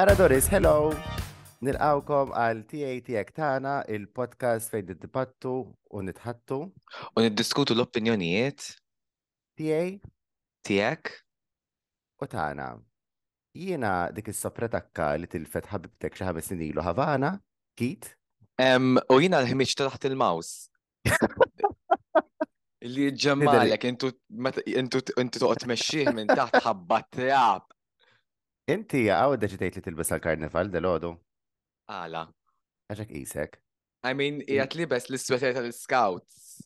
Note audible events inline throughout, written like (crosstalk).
Ara Doris, hello! Nilqawkom għal TA tijek tana, il-podcast fejn id-dibattu u nitħattu. U niddiskutu l-opinjonijiet TA tiegħek. u tana. Jiena dik is-sopretakka li tilfet ħabibtek xi ħames snin ilu Havana, Kit, U jina l-ħimiċ taħt il-maus. (laughs) Li ġemmalek, intu intu toqgħod tmexxih minn taħt ħabba trab. Inti għaw deċidejt li tilbes għal-karnival dal-ħodu, Għala. għaxek isek. I mean, jgħat libes l-sweater tal-scouts.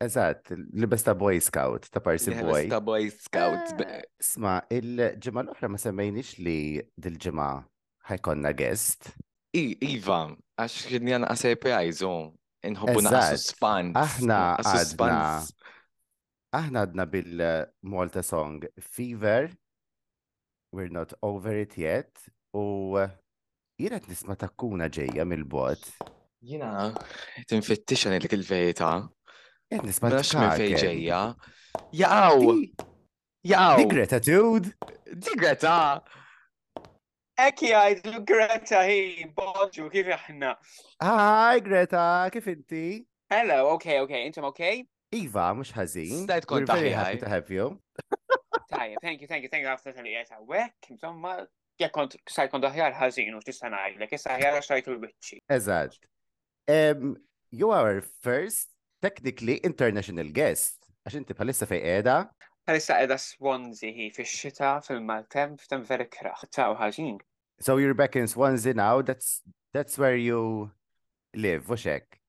Eżatt, libes ta' Boy Scout, ta' Parsi Boy. Ta' Boy Scouts. Eh, Sma, il-ġimma l-oħra ma semmejnix li dil-ġimma ħajkonna guest. Iva, għax kien jana surprise, u nħobbu naqa Eżatt. suspans. Aħna għadna-. Aħna għadna bil-Malta song Fever, We're Not Over It Yet, u jiret nisma takkuna ġeja mill-bot. Jina, tinfittixa dik il-verita. Jett nisma fej tkaken. ġejja. Jaqaw, Di- jaqaw. Di gratitude! Di Greta. Ekki għajdlu Greta hi, bonġu, kif aħna? Hi Greta, kif inti? Hello, okay, okay, intom okay? Iva, mux ħazin. Stajt kont very happy to have you. Tajja, thank you, thank you, thank you, għafta tal-li għajta, wek, insomma, jek kont, sajt kont aħjar ħazin, u tista najlek, issa aħjar xajtu l-wicċi. Eżatt. Um, you are our first, technically, international guest. Għax inti bħalissa fej edha. Għalissa edha Swansea hi, fi xita, fil-maltem, f'tem veri kraħ, taw ħazin. So you're back in Swansea now. That's that's where you live, Vuxek.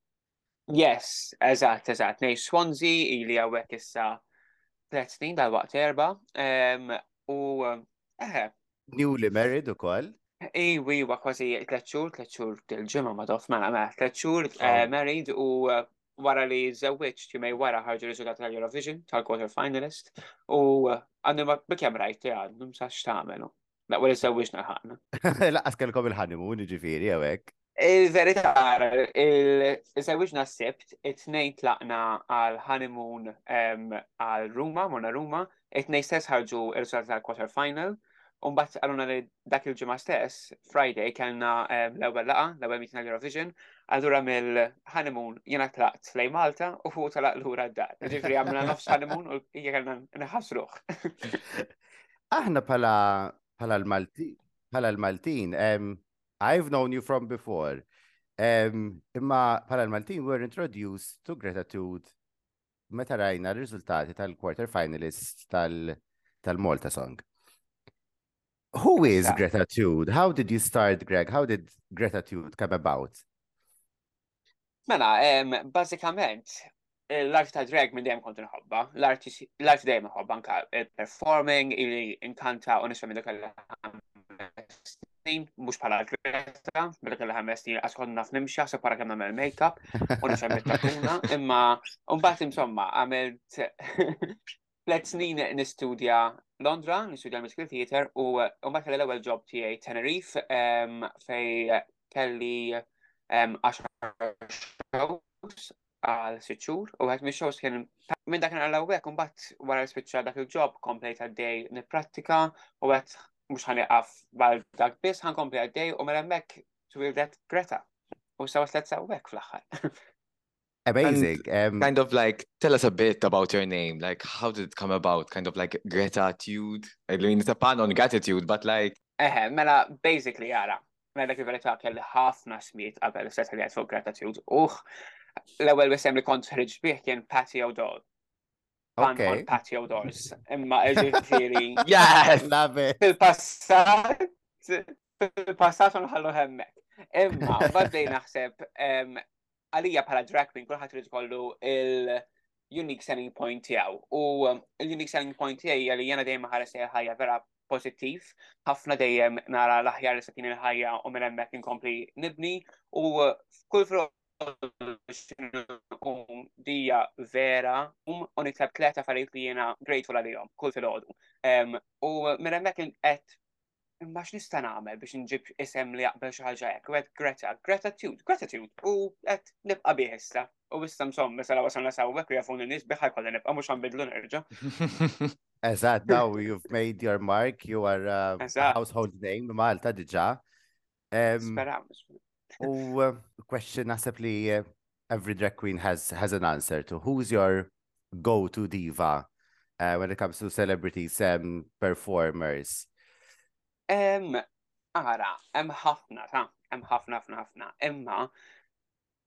Yes, eżat, eżat, nej Swansea, ili għawek issa tlet snin dal-waqt erba, u, eħe, Newly married u koll. Iwi, wa kważi tlet xhur, tlet xhur dil-ġimgħa ma dof mela mela tlet xhur eh, married u eh, wara li żewwiġt jumej wara ħarġu riżultat tal-Eurovision tal-quarter finalist u eh, għandu ma bikjem rajt li għandu msax tagħmelu. La wara żewwiġna ħaqna. (laughs) Laqqas kellkom il-honeymoon, ġifiri, għawek. Il-verità il-żewwiġna nasibt, it-tnejn tlaqna għal honeymoon għal Ruma, Mona Ruma, it-tnejn stess ħarġu il-riżultat tal-quarter final. Umbat għaluna li dak il-ġimma stess, Friday, kellna l-ewel laqa, l-ewel meeting tal-Eurovision, allura mill-honeymoon jena tlaqt lej Malta u fuq tlaqt l-ura d-dar. Ġifri għamna nofs honeymoon u jgħalna nħasruħ. (laughs) Aħna pala l-Maltin, pala l-Maltin, I've known you from before. Um, imma pala l-Maltin were introduced to gratitude meta rajna r-riżultati tal-quarter finalists tal- tal-Malta song. Who is Issa. gratitude? How did you start, Greg? How did gratitude come about? Mela, em, bazzikament, l-art ta' drag minn dejjem kont nħobba, l-art dejjem nħobba anka il-performing, ili inkanta u nisfa minn dak snin, mux bħala Greta, bil-għi l-ħames snin, għaskon naf nimxa, se para għamna għamil make-up, unna xamil tatuna, (laughs) imma, unbat insomma, għamilt (laughs) tlet snin nistudja Londra, nistudja Musical Theatre, u unbat kelli l-ewel job tijaj Tenerife, fej kelli 10 shows għal sitxur u għet minn shows kien minn dak għal għek un bat wara l-spicċa dak il-ġob komplejt għaddej niprattika u għet mux ħaniqaf għal dak bis ħan komplet għaddej u mela mek twildet Greta u sawa tlet sa' għek fl-axħar. Amazing. Um, Kind of like, tell us a bit about your name. Like, how did it come about? Kind of like gratitude. I mean, it's a pun on gratitude, but like, Eħe, mela basically għara. Mela dak il-verità kelli ħafna smiet qabel s-setta li fuq gratitude. Uħ, l-ewel wisem li kont ħriġ bih kien Patio Doll. Okay. on Patio Dolls. Imma ġifiri. (laughs) yes! Love it. fil-passat, fil-passat unħallu hemmek. Imma, (laughs) baddej naħseb, għalija bħala drag queen, kullħat rrid kollu il-unique selling point tiegħu. U il-unique selling point tiegħi għalli jena dejjem ħares ħajja vera pozittiv, ħafna dejjem nara l-aħjar li sakin il-ħajja u minn hemmhekk inkompli nibni u kull fro um, dija vera um u nitlab tlet affarijiet li jena grateful għalihom kull fil-ħodu. Um, u minn hemmhekk qed imma x'nista' nagħmel biex nġib isem li jaqbel xi ħaġa hekk, qed Greta, gratitude, gratitude, u qed nibqa' bih issa. U issa msom, mesa la wasalna sawwek u jafun in-nies biħaj kolli nibqa' mhux ħanbidlu nerġa'. (laughs) Eżatt, now you've made your mark, you are uh, a household name, Malta diġa. Um, Speraw. U uh, question nasab li uh, every drag queen has has an answer to who's your go-to diva uh, when it comes to celebrities um, performers. Um ara, hemm ħafna, ta' hemm ħafna ħafna ħafna. Imma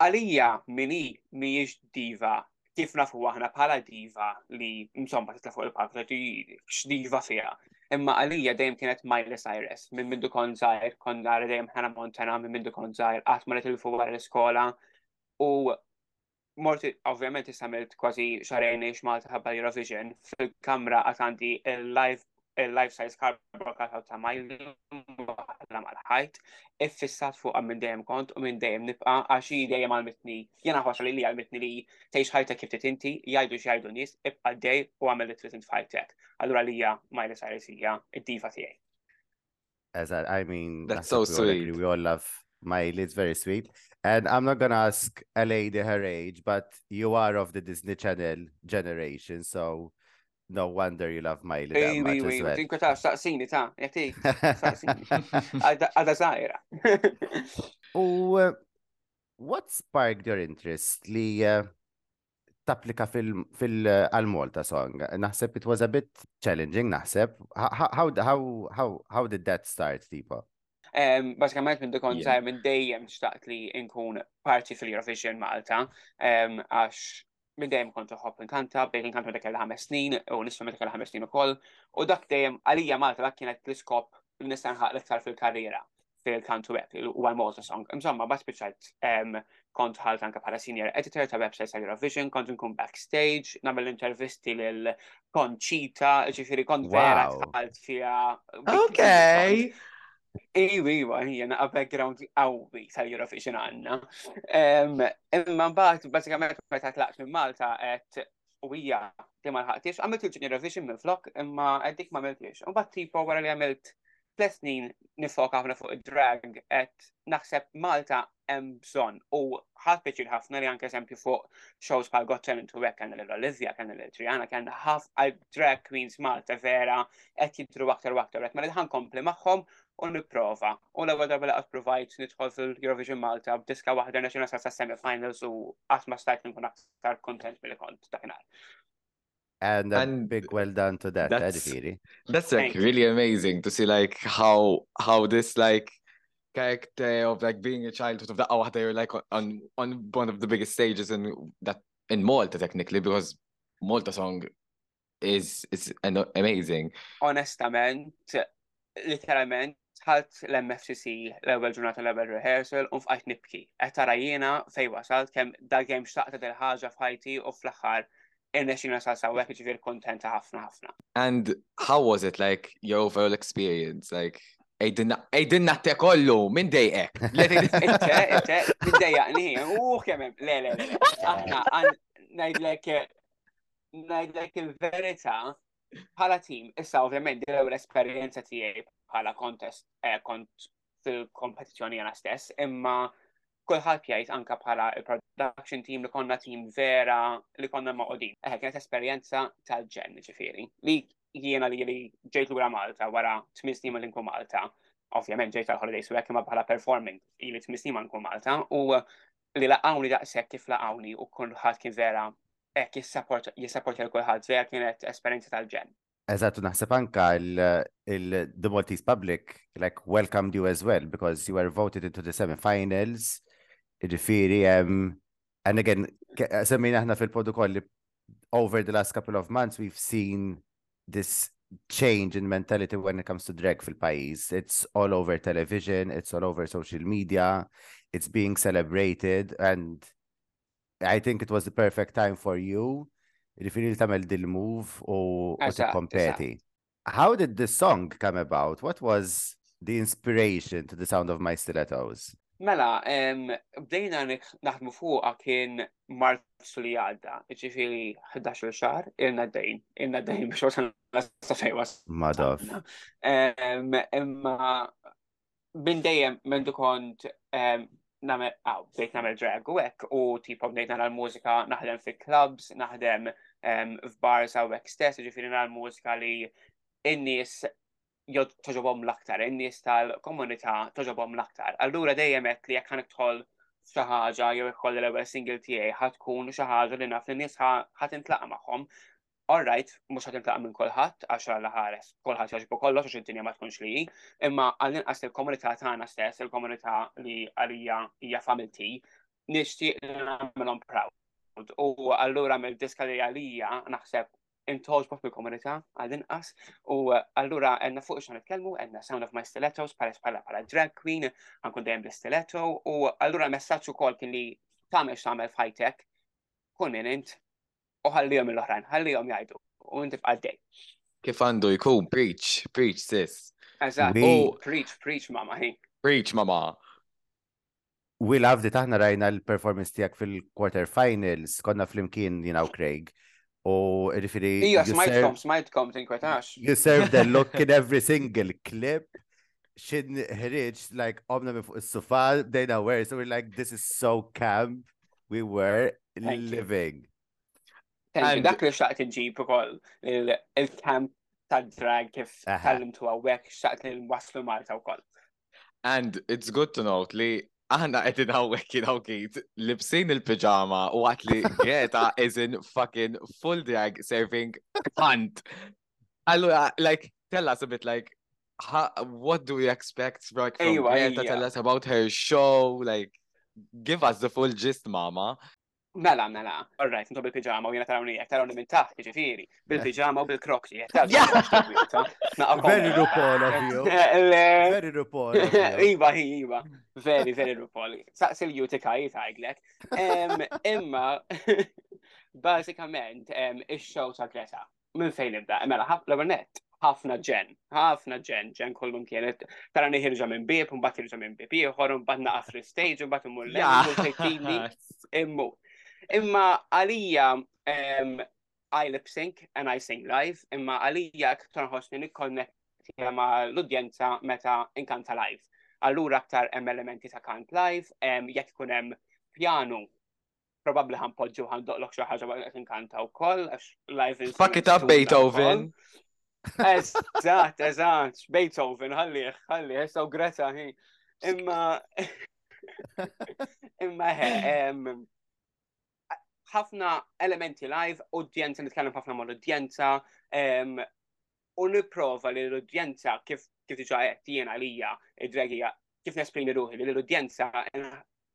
għalija minni mhijiex diva kif nafu aħna bħala diva li msomma titla fuq il-palk li x'diva fiha. Imma għalija dejjem kienet Miley Cyrus minn mindu kon żgħir, kon nara dejjem Hannah Montana minn mindu kon żgħir, qatt ma nitilfu wara l-iskola. U morti, ovvjament istamilt kważi xarajn x'Malta Malta ħabba Eurovision, fil-kamra għat għandi il-live il-life size cardboard cutout ta' Miley waħda mal-ħajt, iffissat fuq minn dejjem kont u minn dejjem nibqa għax hi dejjem għal-mitni. Jena li li għal-mitni li tgħix ħajta kif titinti, jgħidu x'jgħidu nies, ibqa dej u għamel li trid fajtek. Allura li hija Miley Cyrus hija id-diva tiegħi. As I, mean, That's so we all agree, sweet. We all love Miley, it's very sweet. And I'm not gonna ask a lady her age, but you are of the Disney Channel generation, so no wonder you love Miley that much as well. dinko ta' staqsini (laughs) ta' staqsini. Għada zaħira. U (laughs) uh, what sparked your interest li uh, tapplika fil- fil-Malta song? Naħseb it was a bit challenging, naħseb. How, how, how, how, how did that start, tipo? Um, Basikament minn zaħir minn dejjem xtaqt li nkun parti fil-Eurovision Malta, um, għax minn dejjem kont uħobb inkanta, bejn inkanta dak il-ħames snin, u nisfa dak il-ħames snin ukoll, u dak dejjem għalija Malta dak kienet l-iskop li nista' nħaq l-iktar fil-karriera fil-kantu web u għal Malta Song. Insomma, bas biċċajt um, kont ħalt anka bħala senior editor ta' website ta' Eurovision, kont nkun backstage, namel intervisti lil Conchita, ġifiri kont vera Wow. tħalt fija. Okay. Iwi, iwa, jena a background għawi tal-Eurovision għanna. Em, Imma mbagħad bażikament meta tlaqt minn Malta qed u hija li ma lħaqtix, għamilt il Eurovision minn flok, imma għeddik ma għamiltiex. U bat tipo għara li għamilt tliet snin nifoka ħafna fuq id-drag qed naħseb Malta hemm bżonn u ħadd ħafna li anke eżempju fuq shows bħal Got Talent u hekk kellna l-Olivia, kellna l-Triana, kellna ħafna drag queens Malta vera qed jidru aktar u aktar, qed ma ridħan kompli magħhom u nipprova. U l-ewwel darba li qatt provajt nidħol fil-Eurovision Malta b'diska waħda naxina sa semi-finals u qatt ma stajt nkun aktar kontent milli kont dakinhar. And a And big well done to that, eh, that's- ġifiri. That's like Thank you. really amazing to see like how how this like character of like being a childhood of the oh they're like on on one of the biggest stages in that in Malta technically because Malta song is is an- amazing. Onestament, literalment, sħalt l-MFCC l-ewel ġurnata l-ewel rehearsal un fqajt nibki. Għetara jena fej wasalt kem dal-kem xtaqta del-ħagġa fħajti u fl-axħar irnexina salsa u għekħi ġivir kontenta ħafna ħafna. And how was it like your overall experience? Like, Ejdinna te kollu, minn dejqek. Itte, itte, minn dejjaqni, uħ kemem, le, le, le. Aħna, najdlek, najdlek il-verita, bħala tim, issa ovvjament di l esperienza tiegħi bħala kontest, kont eh, fil-kompetizjoni għana stess, imma kullħat jgħid anka bħala il-production team li konna team vera li konna maqodin. Eħe, eh, kienet esperjenza tal-ġen ġifiri. Li jiena li li ġejt lura Malta wara tmien snin l-inku Malta. Ovvjament ġejt tal-holidays u imma bħala performing ili tmien snin ma nkun Malta u li laqawni daqshekk kif laqawni u kullħat kien vera ek jissapport l-kulħad, vera kienet esperienza tal-ġen. Eżattu, naħseb anka il-The Maltese public like welcomed you as well because you were voted into the semi-finals. Ġifiri, um, and again, semmina aħna fil-protokolli over the last couple of months we've seen this change in mentality when it comes to drag fil-pajis. It's all over television, it's all over social media, it's being celebrated and I think it was the perfect time for you Ġifiri li tamel dil-move u u Eżatt, tikkompeti. How did the song come about? What was the inspiration to the sound of my stilettos? Mela, bdejna naħdmu fuqa kien Marzu li għadda, ġifiri 11 xar, irna d-dejn, irna d-dejn biex wasan la fejwas. Madov. Imma dejjem minn kont em, għaw, bdejt namel drag u hekk u tipo bdejt nara l-mużika, naħdem fi clubs, naħdem um, f'bars għawek stess, ġifiri nal mużika li in-nies jod toġobom l-aktar, in-nies tal-komunità toġobom l-aktar. Allura dejjem qed li jekk ħanek tħol xi ħaġa jew ikkolli l-ewwel single tiegħi ħatkun xi ħaġa li naf li nies ħadd intlaqa' magħhom. Alright, mhux għatim intlaqa' minn kulħadd għax laħares, ħares, kulħadd jaġbu kollox għax id-dinja ma tkunx li, imma għall-inqas il-komunità tagħna stess, il-komunità li għalija hija familti, nixtieq li nagħmelhom proud. U allura mill-diska li għalija naħseb intoġbu fil-komunità għal-inqas u allura għenna fuq xan nitkellmu għenna Sound of My Stilettos pares pala pala drag queen għankun dejjem bl-stiletto u allura messaċu kol kien li tamel xamel fajtek kun minn int u ħallihom l-oħrajn, ħallihom jgħidu u inti b'għaddej. Kif għandu jkun, preach, preach sis. Eżatt, We- u preach, preach mama hi. Preach, mama. We loved it, aħna rajna l-performance tijak fil-quarter finals, konna fl-imkien jina u Craig. U rifiri. Ija, you smajtkom, smajtkom, tinkwetax. You served the look in (laughs) every single clip. Xin ħriġ, like, omna minn fuq is-sofa, dejna where, so we're like, this is so camp. We were living. You, And- dak li xaqt iġib ukoll il- il-camp ta' drag kif Aha. tallimtu għawek xaqt li waslu Malta wkoll. And it's good to note li aħna qed inħawwek kien kit libsin il-pijama u għat li Greta (laughs) is in fucking full drag serving hunt. Allora, like, tell us a bit like, how, what do we expect like, from Greta? Tell us about her show, like, give us the full gist, mama. Mela, mela, alright, ntu bil-pijama u jena tarawni, jek tarawni minn taħt, ġifiri, bil-pijama u bil-kroksi, jek (laughs) Very RuPaul of you. Very (laughs) you. Iva, iva. Very, very RuPaul. Saqs il-jutika jitgħajglek. Imma, (laughs) basikament, il-show ta' Greta, minn fejn nibda, mela, ħafna net, ħafna ġen, ħafna ġen, ġen kollum kienet, tara neħirġa minn bib, un bat irġa minn bib ieħor, un bat naqaf fl-stage, un bat immur immu. Imma għalija, I lip sync and I sing live, imma għalija ktar ħosni nikkonnetti ma l-udjenza meta inkanta live. Allura aktar hemm elementi ta' kant live, em, jekk ikun hemm pjanu, probabli ħanpoġġu ħandoqlok xi ħaġa waqt inkanta wkoll, għax live Fuck it up, Beethoven. Eżatt, eżatt, Beethoven, ħallih, ħallih, so Greta hi. Imma (laughs) imma ħafna elementi live, udjenza, nitkellem ħafna mal udjenza u niprofa li l-udjenza kif kif diġa qed jiena għalija id-dregija kif nesprimi ruħi li l-udjenza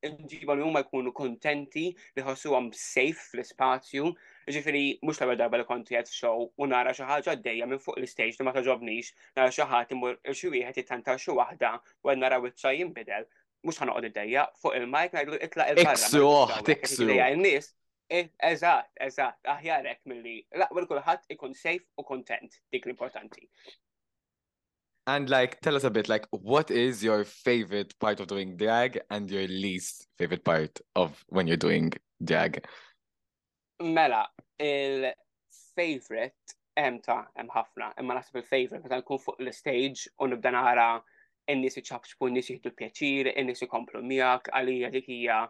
nġiba li huma jkunu kontenti li ħossuhom safe fl-ispazju. Ġifieri mhux l darba li konti qed show u nara xi ħaġa għaddejja minn fuq l-istage li ma taġobnix, nara xi ħadd imur xi wieħed jittanta xi waħda u għed nara wiċċa jinbidel. Mhux ħanoqgħod iddejja fuq il-mike ngħidlu itlaq il-barra. Iksu, iksu. Il-nies Eżatt, eżatt, aħjarek mill-li. Laqbel kulħadd ikun safe u kontent, dik l-importanti. And like, tell us a bit, like, what is your favorite part of doing drag and your least favorite part of when you're doing drag? Mela, il-favorite hemm ta' hemm ħafna, imma naħseb il-favorite meta nkun fuq l-stage u nibda nara in-nies iċabxbu, in-nies jieħdu pjaċir, in-nies ikomplu miegħek, għalija dik hija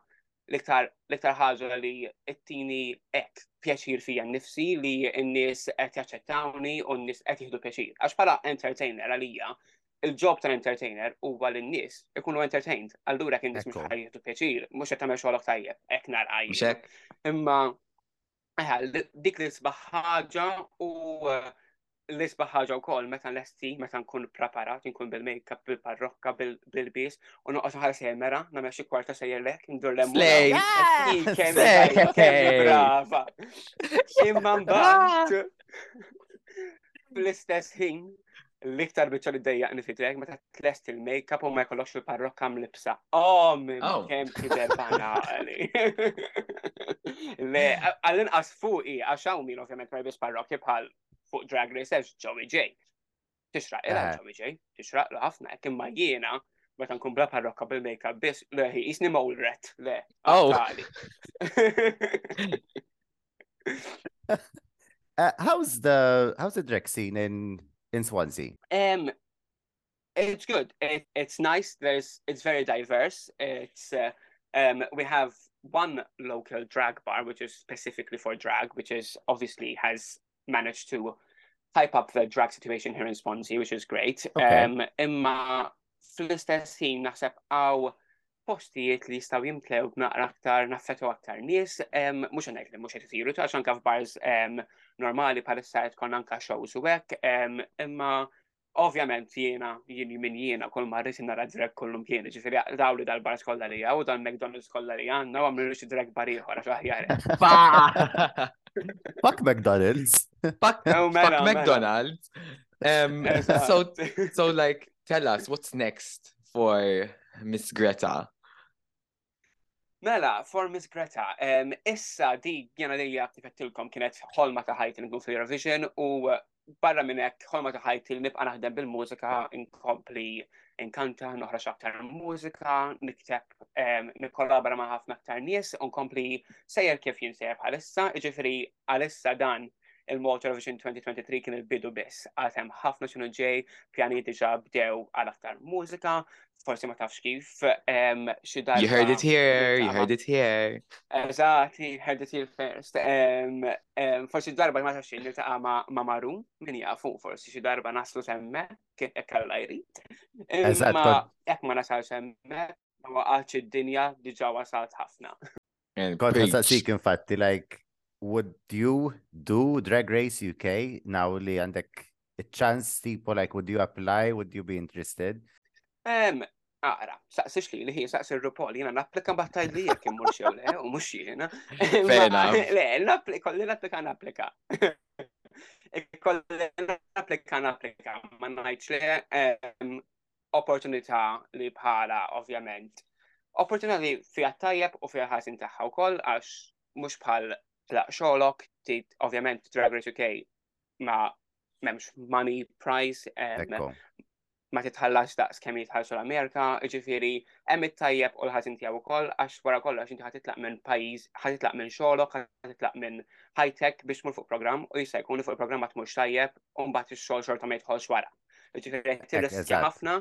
l-iktar ħaġa li t-tini ek pjaċir fija nnifsi li n-nies qed jaċċettawni u n-nies qed jieħdu pjaċir. Għax bħala entertainer għalija, il-job tal-entertainer huwa li n-nies ikunu entertained. Allura kien nies mhux jieħdu pjaċir, mhux qed tagħmel xogħolok tajjeb, hekk? Imma dik li sbaħ ħaġa u li sbaħ ħaġa wkoll meta lesti, meta nkun preparat, nkun bil-makeup, bil-parrokka, bil- bil-bis, u noqgħod ħar sejmera, nagħmel xi kwarta sejjerlek, ndur l (laughs) brava. Imma mbagħad (laughs) fl-istess ħin l-iktar biċċa li dejjaqni fi drag meta tlest il-makeup u ma jkollokx il-parrokka mlibsa. Oh, minn Oh. kemm tidher banali. (laughs) Le, għall-inqas fuqi, għax hawn min ovvjament ma jbis parrokki bħal Drag Race għax Joey Jay. Tixraq ila Eh. Joey Jay, tixraq la ħafna, hekk imma jiena meta nkun bla parrokka bil-makeup biss, le, jisni mowlret, le. Oh. (laughs) Uh, how's the how's the drag scene in in Swansea? Um, it's good. It, it's nice. There's it's very diverse. It's uh, um, we have one local drag bar, which is specifically for drag, which is obviously has managed to hype up the drag situation here in Swansea, which is great. Okay. Um, imma fl-istess ħin naħseb għaw postijiet li jistaw jimtlew b'naqra aktar naffetu aktar nies, um, mux għanek li mux għet jisiru, ta' xanka f'bars um, normali palissa tkun anka shows u għek, um, imma ovvjament jiena, jieni minn jiena, kol marrit nara drag kollum kien, ġifiri daw li dal-bars kolla li għaw, dan McDonald's kolla li għanna, u għamlu xi drag bariħor, għax aħjar. (laughs) (laughs) Fuck McDonald's. Fuck, (laughs) Oh, mela, fuck mela. McDonald's. Um, (laughs) so, so like, tell us what's next for Miss Greta. Mela, for Miss Greta, um, issa di jena li għattifettilkom kienet ħolma ta' ħajti nkun fil-Eurovision u barra minnek ħolma ta' ħajti li nibqa naħdem bil-mużika inkompli inkanta, noħraġ aktar mużika, nikteb, um, nikkollabora ma' ħafna aktar nies, unkompli sejjer kif jinsejjer bħalissa, ġifiri għalissa dan il-Malta Eurovision 2023 kien il-bidu biss, għatem ħafna xinu ġej, pjani diġa bdew għal aktar mużika, forsi ma tafx kif, um, xi You heard it here, you heard it here. Eżati, heard it here first. Um, um, forsi darba ma tafx niltaqa ma, ma Maru, min jafu, forsi xi darba naslu semme, kien ekkalla jrid. Eżatt, Ma nasal semme, ma waqgħatx id-dinja diġà wasalt ħafna. Kont preach. nsaqsik infatti, like, would you do Drag Race UK now li għandek a-chance tipo, like, would you apply? Would you be interested? Um, Ara, saqsix li li hi saqsi r-rupol, jena napplika battaj li jek immur xew le, u mux jena. (laughs) Fair enough. Le, napplika, kolli napplika napplika. (laughs) Kolli napplika napplika, ma najċ em, opportunità li bħala, ovvjament. Opportunità li fija tajjeb u fija ħasin taħħa u koll, għax mux bħal tlaq xolok, ovvjament, Drag Race UK ma memx money Ekko. ma titħallax daqs kemm jitħallsu l-Amerika, ġifiri, hemm it-tajjeb u l-ħażin tiegħu ukoll għax wara kollox inti ħatitlaq minn pajjiż, ħatitlaq minn xogħolok, ħatitlaq minn high-tech biex tmur fuq programm u jista' jkun fuq il-programm ma tmurx tajjeb u mbagħad ix-xogħol xorta ma jidħolx wara. Ġifiri, tirriskja eżatt. ħafna,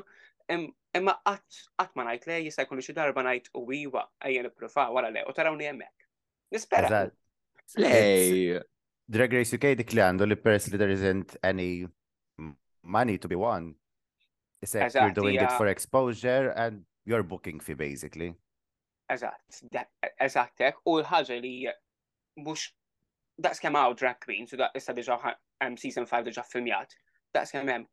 im- imma qatt ma ngħid le jista' jkun xi darba ngħid u iwa ejja nippruva wara le u tarawni hemmhekk. Nispera. Lej. Drag Race UK dik li għandu li peress there isn't any money to be won. Except you're doing it for exposure and you're booking fee basically. Eżatt, eżattek, u l-ħagġa li mux daqs kem għaw drag queen, so da' issa diġa season 5 diġa filmjat, daqs kem hemm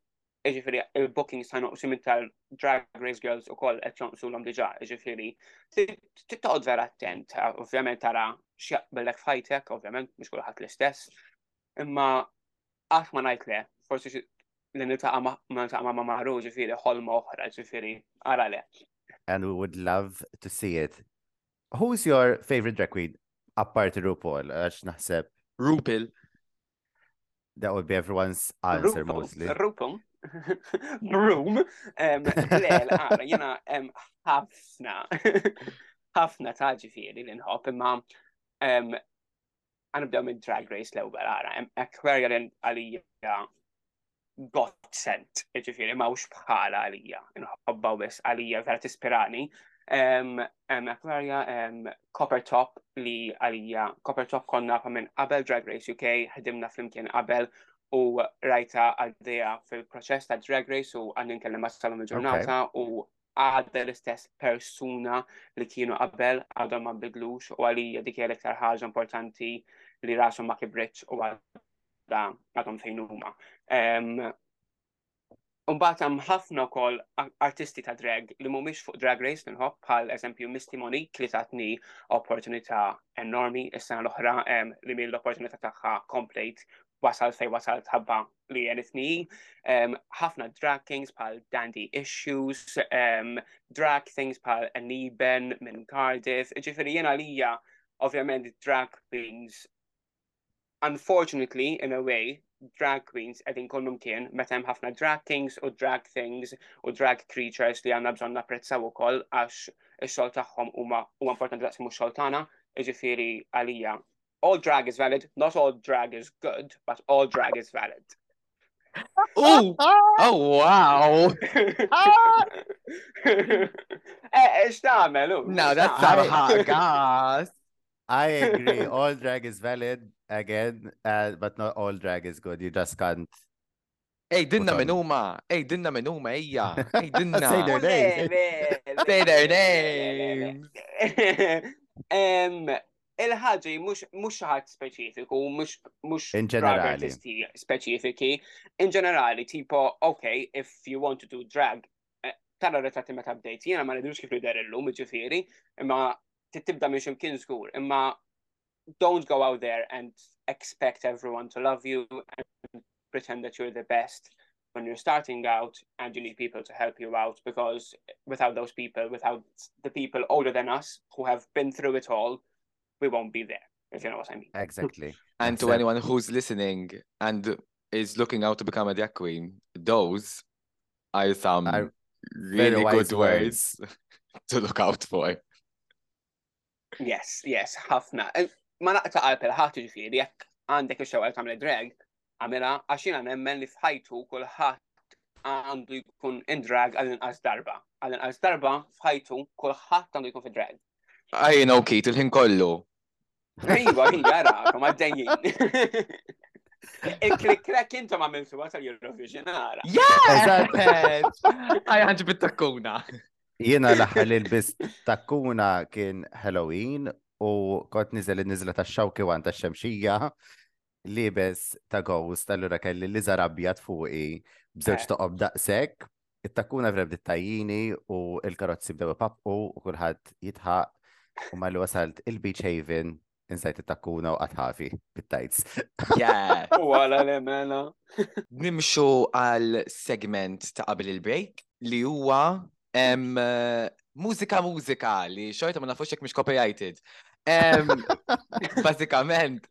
ġifiri il-booking sa' noqsim tal-drag race girls u koll et jonqsu l-om diġa, ġifiri, t-toqod vera attent, ovvjament tara x'jaqbellek fajtek, ovvjament mhux kulħadd l-istess. Imma qatt ma ngħid le, forsi li niltaqa' ma' ma' Maru ġifieri ħolma oħra, ġifieri ara le. And we would love to see it. Who's your favorite drag queen? Apart RuPaul, għax naħseb Rupil. that would be everyone's answer Rupum, mostly. Rupum. Broom. (laughs) (laughs) Um, Lel, ara, jena ħafna. (laughs) ħafna ta' ġifieri li nħobb imma um, għanibdew minn Drag Race l-ewwel ara. li għalija got sent, ġifieri mawx bħala għalija. Nħobba wis għalija vera tispirani. Um, um, um, Copper Top li għalija, Copper Top konna fa minn qabel Drag Race UK, ħedimna flimkien qabel u rajta għaddeja fil-proċess ta' Drag Race u għannin kellem salom il-ġurnata u għadda l-istess persuna li kienu qabel għadhom ma bidlux u għalija dik l-iktar ħaġa importanti li rashom ma kibritx u għadda għadhom fejn huma. Umbat hemm ħafna wkoll artisti ta' drag li mhumiex fuq Drag Race minħobb bħal eżempju Misty Monique li tatni opportunità enormi is-sena l-oħra li mill l-opportunità tagħha complete wasal fej wasal tħabba li jenitni. ħafna Um, drag kings pal Dandy Issues, um, drag things pal Aniben minn Cardiff, ġifiri jena lija ovvjament drag queens unfortunately, in a way, drag queens edin kollum kien, meta hemm ħafna drag kings u drag things u drag creatures li għanna bżon napprezzaw ukoll għax ix-xogħol tagħhom huma huma importanti daqs mhux xogħol tagħna, jiġifieri għalija. All drag is valid, not all drag is good, but all drag is valid. Oh, (laughs) oh wow. (laughs) Eh, x'tagħmel? hu? Now that's X'tagħmel? some hot (laughs) gas. I agree. All drag is valid again, uh, but not all drag is good. You just can't. Ej, dinna Put minn on. huma. Ej, dinna minn huma, ejja. Ej, dinna. Say their names. Say their names. Em, Il-ħagġi mux mux ħadd speċifiku, mux mux In ġenerali. speċifiki. In ġenerali, tipo, ok, if you want to do drag, eh, tara ritratti meta bdejt, jena ma nidrux kif lider illum, ġifiri, imma tibda minn ximkien żgur, imma don't go out there and expect everyone to love you and pretend that you're the best when you're starting out and you need people to help you out because without those people, without the people older than us who have been through it all, we won't be there, if you know what I mean. Exactly. (laughs) And to anyone who's listening and is looking out to become a drag queen, those are some Are really wise good words (laughs) to look out for. Yes, yes, ħafna. Ma naqta qalpel ħadd ġifieri jekk għandek ix-xewqel tagħmel drag, għamilha għax jiena nemmen li f'ħajtu kulħadd għandu jkun in drag għal-inqas darba. Għal-inqas darba f'ħajtu kulħadd għandu jkun fi drag. I know, Keith, il-ħin kollu. Iva, iva, rakom, għaddejjin. Il-klik-krek intom għamiltu għat tal-Eurovision, għara. Yes! (laughs) I ħanġi bit-takkuna. Jiena l-aħħar li lbist takkuna kien Halloween u kont nizel nizla ta' xawki wan ta' xemxija libes ta' ghost allura kelli li zarabjat fuqi bżewġ Eh. toqob daqsek it-takkuna vrebdi tajjini u il-karozzi bdew pappu u kulħadd jitħaq u malli wasalt il-Beach Haven insajt it-takkuna u qatħafi bit-tajts. Yeah. (laughs) U għala li mela. Nimxu għal segment ta' qabel il-break li huwa em, mużika mużika li xorta ma nafux jekk mhix copyrighted. Em, (laughs) Basikament,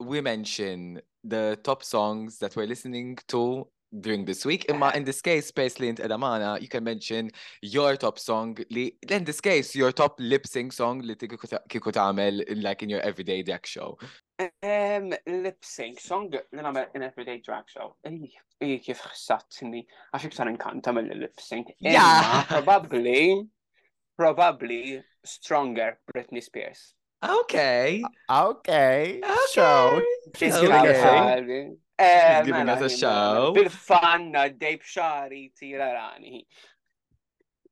we mention the top songs that we're listening to during this week. Imma in this case, Space Lint Edamana, you can mention your top song, li, in this case, your top lip sync song li tiku ta- kiku tamel in like in your everyday drag show. Um, lip sync song li namel in everyday drag show. Ej, ej, kif xsatni, għax iktar inkanta mill lip sync. Ja. Imma, (laughs) Probably, probably stronger Britney Spears. Okay. Okay, Okay. show. She's Okay. Eh, giving oh. us a giving us a show. Bil-fanna, dejb xari, tira rani.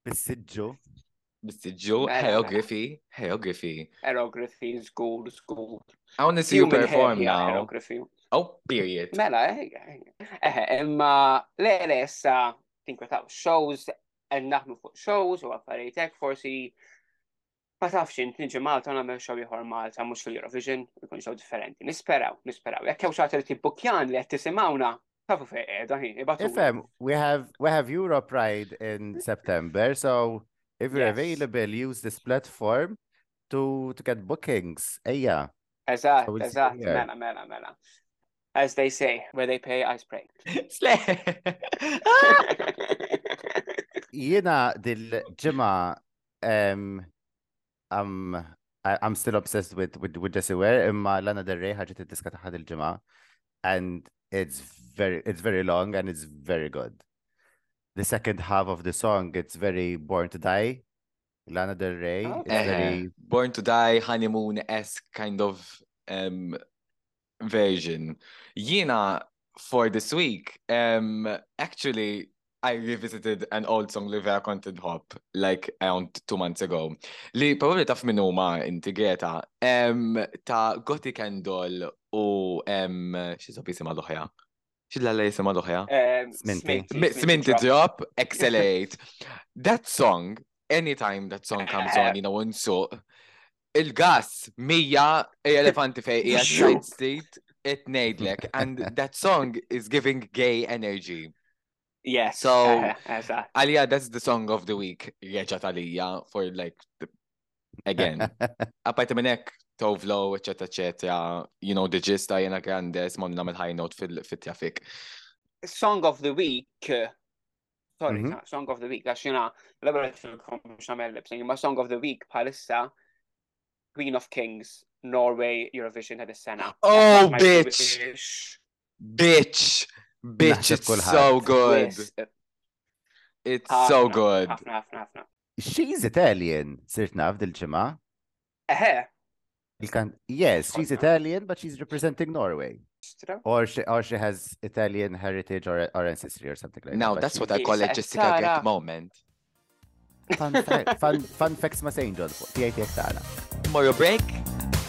Bis-sidġu. Mr. Joe, Mela, mela. hieroglyphy, hieroglyphy. Aerography, school, school. I want to see you perform now. Oh, period. Mela, imma le issa tinkwetaw shows, en naħmu fuq shows u għaffaritek, forsi ma tafx int niġi Malta nagħmel show ieħor Malta mhux fil-Eurovision, ikun show differenti. Nisperaw, nisperaw. Jekk xi ħadd tibbukjan li qed tisimgħuna, tafu qiegħda ħin, ibatu. Ifem, we have we have Europe Pride in September, so if you're Yes. available, use this platform to to get bookings. Eżatt, you there. mela, mela, mela. As they say, where they pay, I spray. Dil-ġimma um, I'm I- I'm still obsessed with with with Jessie Ware imma Lana Del Rey ħarġet id-diska taħħa dil-ġimma and it's very it's very long and it's very good. The second half of the song it's very Born to Die. Lana Del Rey Okay. it's very Born to Die honeymoon-esque kind of um, version. Jiena, for this week, um, actually, I revisited an old song li vera kont hop like around two months ago. Li probably taf minn huma inti Greta, um, ta' Gothic Candle u um, xizop jisima l-oħja? Xidla jisima l-oħja? Sminty drop, accelerate. (laughs) That song, anytime that song comes on, you know, unsuq, il-gas, mija, elefanti fej, ija side street, it nejdlek, and that song is giving gay energy. Yes. So-. (laughs) Aliyah, that's the song of the week, reġat Aliyah, for like, the, again. (laughs) Apparti minnek, Tovlo, eccetera, eccetera, you know, the gist Ariana Grande, smon namel high note fil-traffic. Song of the week. Sorry, Mhm. sa- Song of the week, għax jina, l-għabra xamel sync, ma Song of the week bħalissa Queen of Kings, Norway, Eurovision għad is-sena. Oh, bitch! Bitch! Bitch, it's kulħadd. so good. It's so good. She's Italian, sirt naf dil-ġimgħa. Eħe, Yes, she's Italian, but she's representing Norway. Or she, or she has Italian heritage or, or ancestry or something like Now, that. but that's what I call a Yes, Jessica Sarah. Gek moment. Fun, fact, fun, fun facts ma sejn ġod fuq, tijaj tijak taħna. Tomorrow break,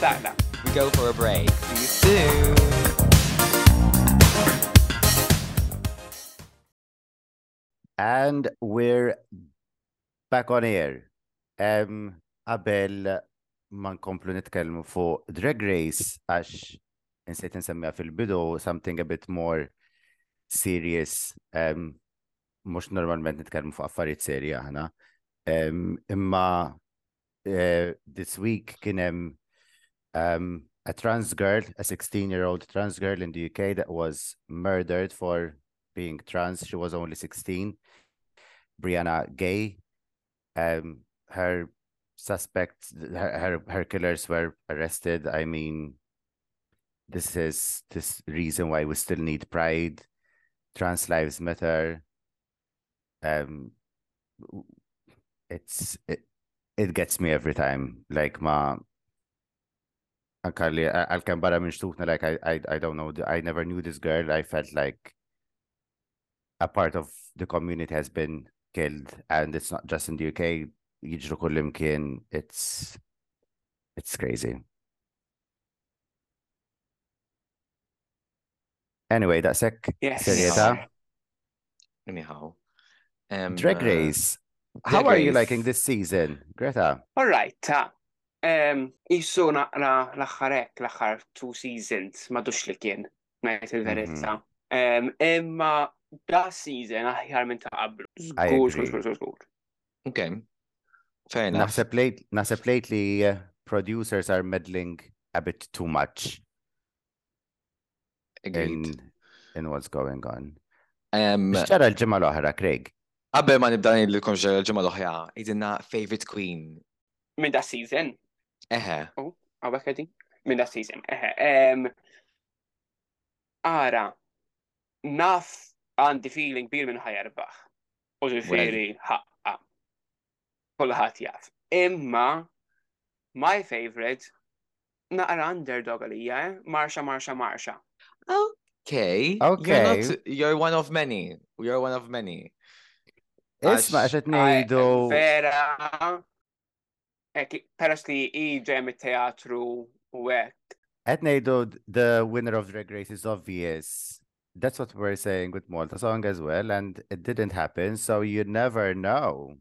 Taqla. we go for a break. See you soon. And we're back on air. Um, qabel ma nkomplu nitkellmu fuq Drag Race għax insejt nsemmiha fil-bidu something a bit more serious. Um, mux normalment nitkellmu fuq affarijiet serji aħna. Um, imma uh, this week kien hemm um, a trans girl, a 16-year-old trans girl in the UK that was murdered for being trans. She was only 16. Brianna Ghey. Um, her suspects, her, her her killers were arrested. I mean, this is this reason why we still need pride. Trans lives matter. Um, it's it, it gets me every time. Like ma. Like I, I, I don't know, I never knew this girl. I felt like a part of the community has been killed and it's not just in the UK jiġru kullimkien it's it's crazy anyway that's it Yes. Serieta? Anyhow. Um, drag uh, race how Drag are you liking this season Greta All right, ta. Um, Issu naqra l-axħarek, l-axħar two seasons, madux li kien, najt il-verità. Um, imma da season aħjar minn ta' qablu. Żgur, żgur, żgur. Okay. Fair enough. naħseb late naħseb lately uh, producers are meddling a bit too much in Agreed. in what's going on Um, xċara l-ġimma l-oħra Craig Qabel ma nibda ngħidilkom xi ġimgħa l-oħra, idinna favorite queen. Minn da season, Eħe. għawek għedi? Minn da season, eħe. Um, ara, naf għandi feeling bir minn ħajarbaħ. U ġifiri ħaqqa. Kulħat jaf. Imma, my favorite, naqra underdog għalija, eh? Marsha, Marsha, Marsha. Okay. Okay. You're not, you're one of many. You're one of many. isma Għax- għaxet nejdu Vera, Ek, peress li iġem il-teatru u għek. Qed ngħidu the winner of Drag Race is obvious. That's what we're saying with Malta song as well, and it didn't happen, so you never know.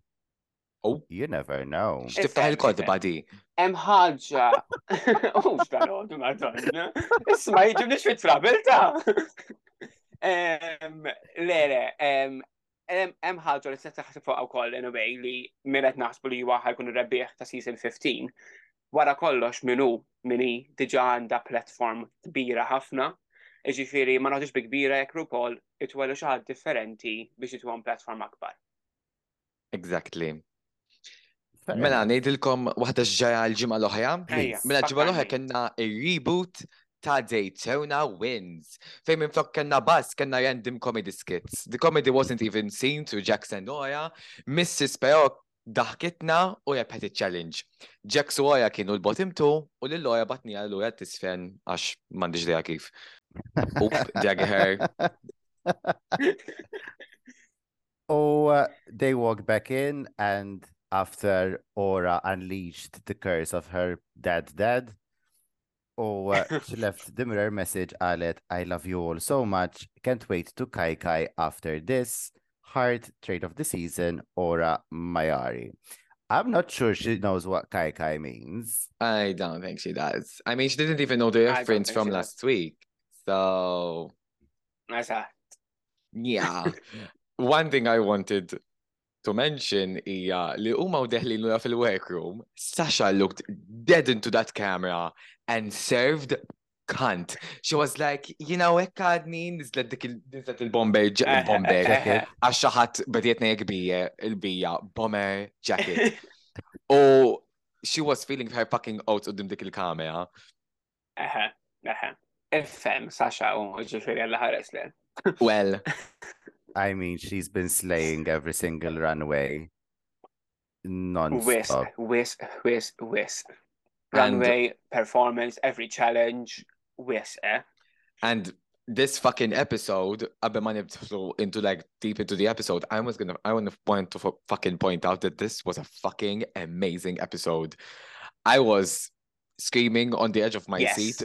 Oh. You never know. X'tiftaħ il-kodba di. Em ħagġa. U x'dan madonna. Isma jiġu nix fit frabilta. Lere, em ħagġa li s-setta ħasib fuq koll in a way li minnet naħsbu li waħal kun rebbieħ ta' season 15. Wara kollox minu minni diġa għanda platform kbira ħafna. Iġifiri, ma naħdux bi kbira jek RuPaul, it-twellu xaħad differenti biex it platform akbar. Exactly. Mela, nejdilkom waħda ġġara l-ġimgħa l-oħra. Ejja, Mela ġimgħa l-oħra fakkarni. kena il-reboot ta' Daytona Wins. Fejn minn flok kena bass kena random comedy skits. The comedy wasn't even seen to Jackson Noya. Mrs. pero daħkitna u jabħet il-challenge. Jax u Oya kienu l-bottom two u l-Loja batnija l-Loja tisfen għax mandiġ dija kif. Oop, drag her. (laughs) Oh, uh, they walked back in, and after Aura unleashed the curse of her dad's dad, oh, uh, (laughs) she left the mirror message għalet, I love you all so much. Can't wait to Kai Kai after this. Heart trade of the season, Aura Mayari. I'm not sure she knows what Kai Kai means. I don't think she does. I mean, she didn't even know the don't reference from she does. last week. So, Eżatt. yeah. (laughs) One thing I wanted to mention hija uh, li huma u deħlin lura fil-workroom, Sasha looked dead into that camera and served cunt. She was like, you know, hekk għadni nizlet dik nizlet il-bomber il-bomber għax xaħat badietna jek bija il-bija bomber jacket. U (laughs) oh, she was feeling her fucking out qudiem dik il-kamera. Eħe, eħe. Ifem, Sasha, u ġifiri għalla ħares le. Well, (laughs) I mean, she's been slaying every single runway non-stop. wis, wis, wis. And- Runway, performance, every challenge, wis, eh? and this fucking episode, I've been nibdlu into like deep into the episode, I was gonna I want to point to fucking point out that this was a fucking amazing episode. I was screaming on the edge of my Yes. seat.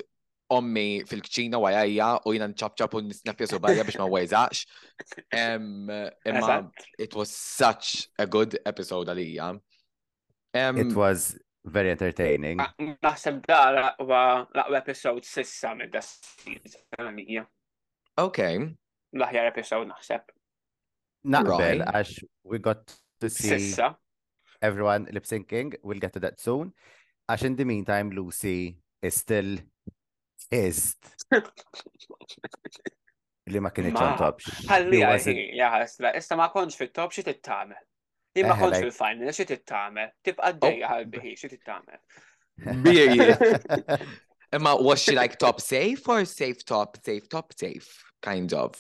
Ommi fil-kċina wajajja u jina nċabċab u nisnapja subajja biex ma wajzax. Um, imma it was such a good episode għalija. Um, It was very entertaining. Ah, Naħseb da laqwa laqwa episode sissa mid da għalija. okay. L-aħjar episode naħseb. Naqbel, għax we got to see Sissa. everyone lip syncing. We'll get to that soon. Għax in the meantime, Lucy is still pissed li ma kienieċ on Ma, top. She Ħalli ah, wasn't- għahi, jaħasla, issa ma konċ fit-top xie tittamel. Jien ma Eh, konċ like- fil-final, xie tittamel. Tibqa d-dejja ħalbiħi, xie tittamel. Really? Emma, was she like top safe or safe top, safe top safe, kind of?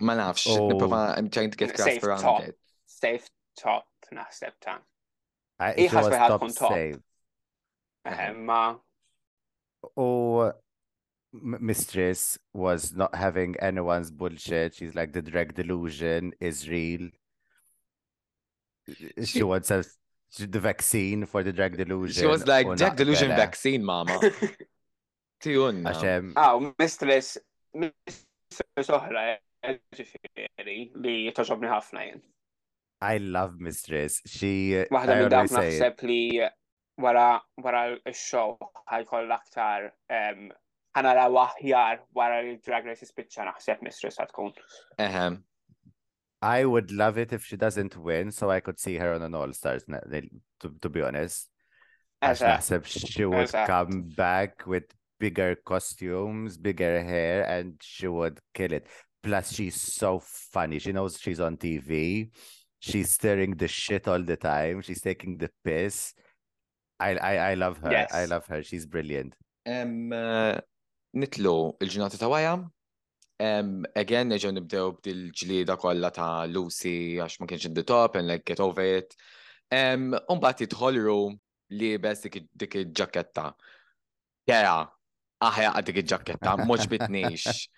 Ma nafx, Oh. niprofa, I'm trying to get grasp around top. it. Safe top, naħseb ta' ah, I- He she has was to have top on top. save. Eh, Ma, Oh, Mistress was not having anyone's bullshit. She's like, the drag delusion is real. Uh, she She- wants us the vaccine for the drag delusion. She was like, u Jack Delusion naqbela. vaccine, mama. (laughs) Tijunna. Għaxem, Aw, mistress, mistress oħra, ġifiri, li toġobni ħafna jien. I love Mistress. She, Waħda I minn dawk always say it. naħseb li wara wara x-show ħajkoll aktar ħanara waħjar wara li drag race ispiċċa naħseb mistress ħatkun. Ehem. I would love it if she doesn't win, so I could see her on an All Stars. To, to be honest, naħseb she would come back with bigger costumes, bigger hair, and she would kill it. Plus, she's so funny. She knows she's on TV. She's stirring the shit all the time. She's taking the piss. I I, I love her. I Yes. love her. She's brilliant. Em, eh, nitlu il-ġurnata ta' wajja. Um, again, neġu nibdew b'dil-ġlida kollha ta' Lucy għax ma kienx in the top and like get over it. Um, Umbat jidħol room li bes dik il-ġaketta. Kera, aħja dik il-ġaketta, moċ (laughs) bitnix.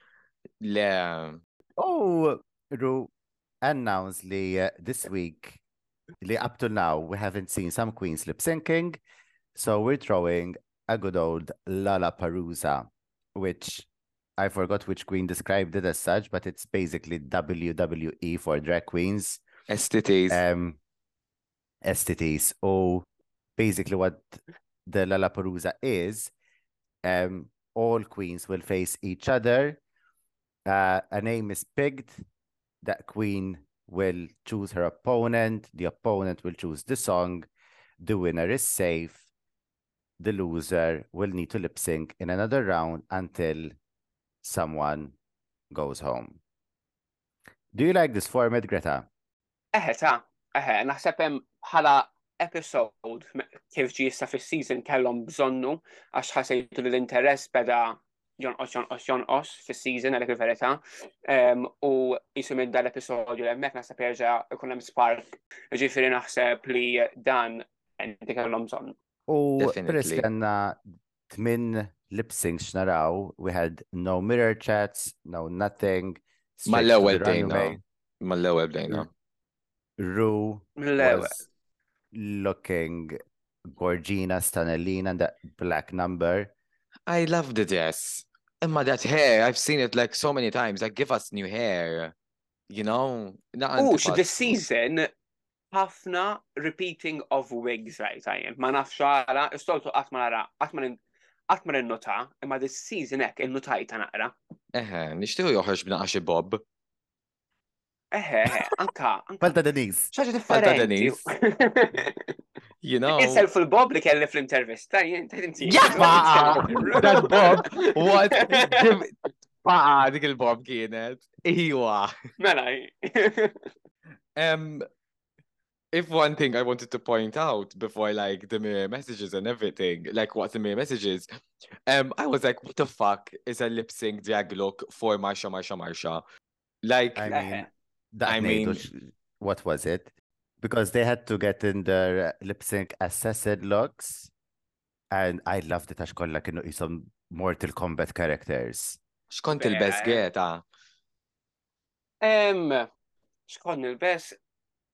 Le, Oh, Ru announced li, uh, this week, up to now, we haven't seen some queens lip syncing. So we're throwing a good old lala Lollapalooza, which I forgot which queen described it as such, but it's basically WWE for drag queens. STTs. Um, STTs. Oh, basically what the lala Lollapalooza is, um, all queens will face each other. Uh, a name is picked. That queen will choose her opponent. The opponent will choose the song. The winner is safe. The loser will need to lip sync in another round until someone goes home. Do you like this format, Greta? Eħe, ta' eħe, naħseb hemm bħala episode kif ġi jista' fis-season kellhom bżonnu għax ħasejtu li l-interess beda jonqos jonqos jonqos fis-season għalek il-verità. U jisu minn dal-episodju li hemmhekk naħseb jerġa' ikun hemm spark. Ġifieri naħseb li dan enti kellhom bżonn. U peress għanna tmin lip syncs naraw, we had no mirror chats, no nothing. Ma straight to l-ewwel the bdejna. runway. Ma l-ewwel bdejna. Ru looking Gorgina Stanellina and that black number. I love the dress. Imma that hair, I've seen it like so many times, like give us new hair, you know? Ux, the season, ħafna repeating of wigs right I am. Ma nafx istoltu għatma ara, għatma n-nota, imma this season ek, n-notajta naqra. Eħe, nishtiħu joħroġ bina għaxi Bob. Eħe, anka. Balta Denise. ċaġa Denise. (laughs) You know? Isel fil-Bob li kelli fl-intervista, jien, ta' inti. Jaqa! That Bob, what? Give- Baqa, dik il-Bob kienet. Iwa. Mela, Um, if one thing I wanted to point out before like the mirror messages and everything, like what the mirror messages, um, I was like, what the fuck is a lip sync drag look for Marcia, Marcia, Marcia? Like, I (laughs) mean, I made mean- what was it? Because they had to get in their lip sync assessed looks, and I loved it għax kollha kienu jisom Mortal Kombat characters. xkont il-best geta? Em, xkon il-bess,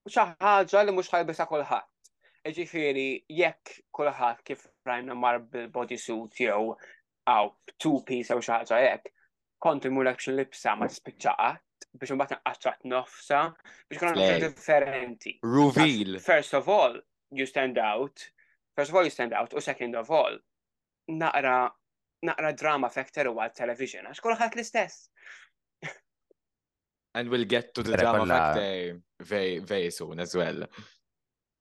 ħaġa li mux ħajbisa kulħadd. Ġifiri, jekk kulħadd kif rajna mar bil-bodysuit jew għaw two-piece jew xaħġa jekk, kont imulek xi libsa ma tispiċċaqat biex imbagħad naqqaċċat nofsa biex kuna differenti. Reveal. First of all, you stand out. First of all, you stand out. U second of all, naqra naqra drama factor u għal-television. Għax kulħadd l-istess. (laughs) And we'll get to the drama factor very, very soon as well.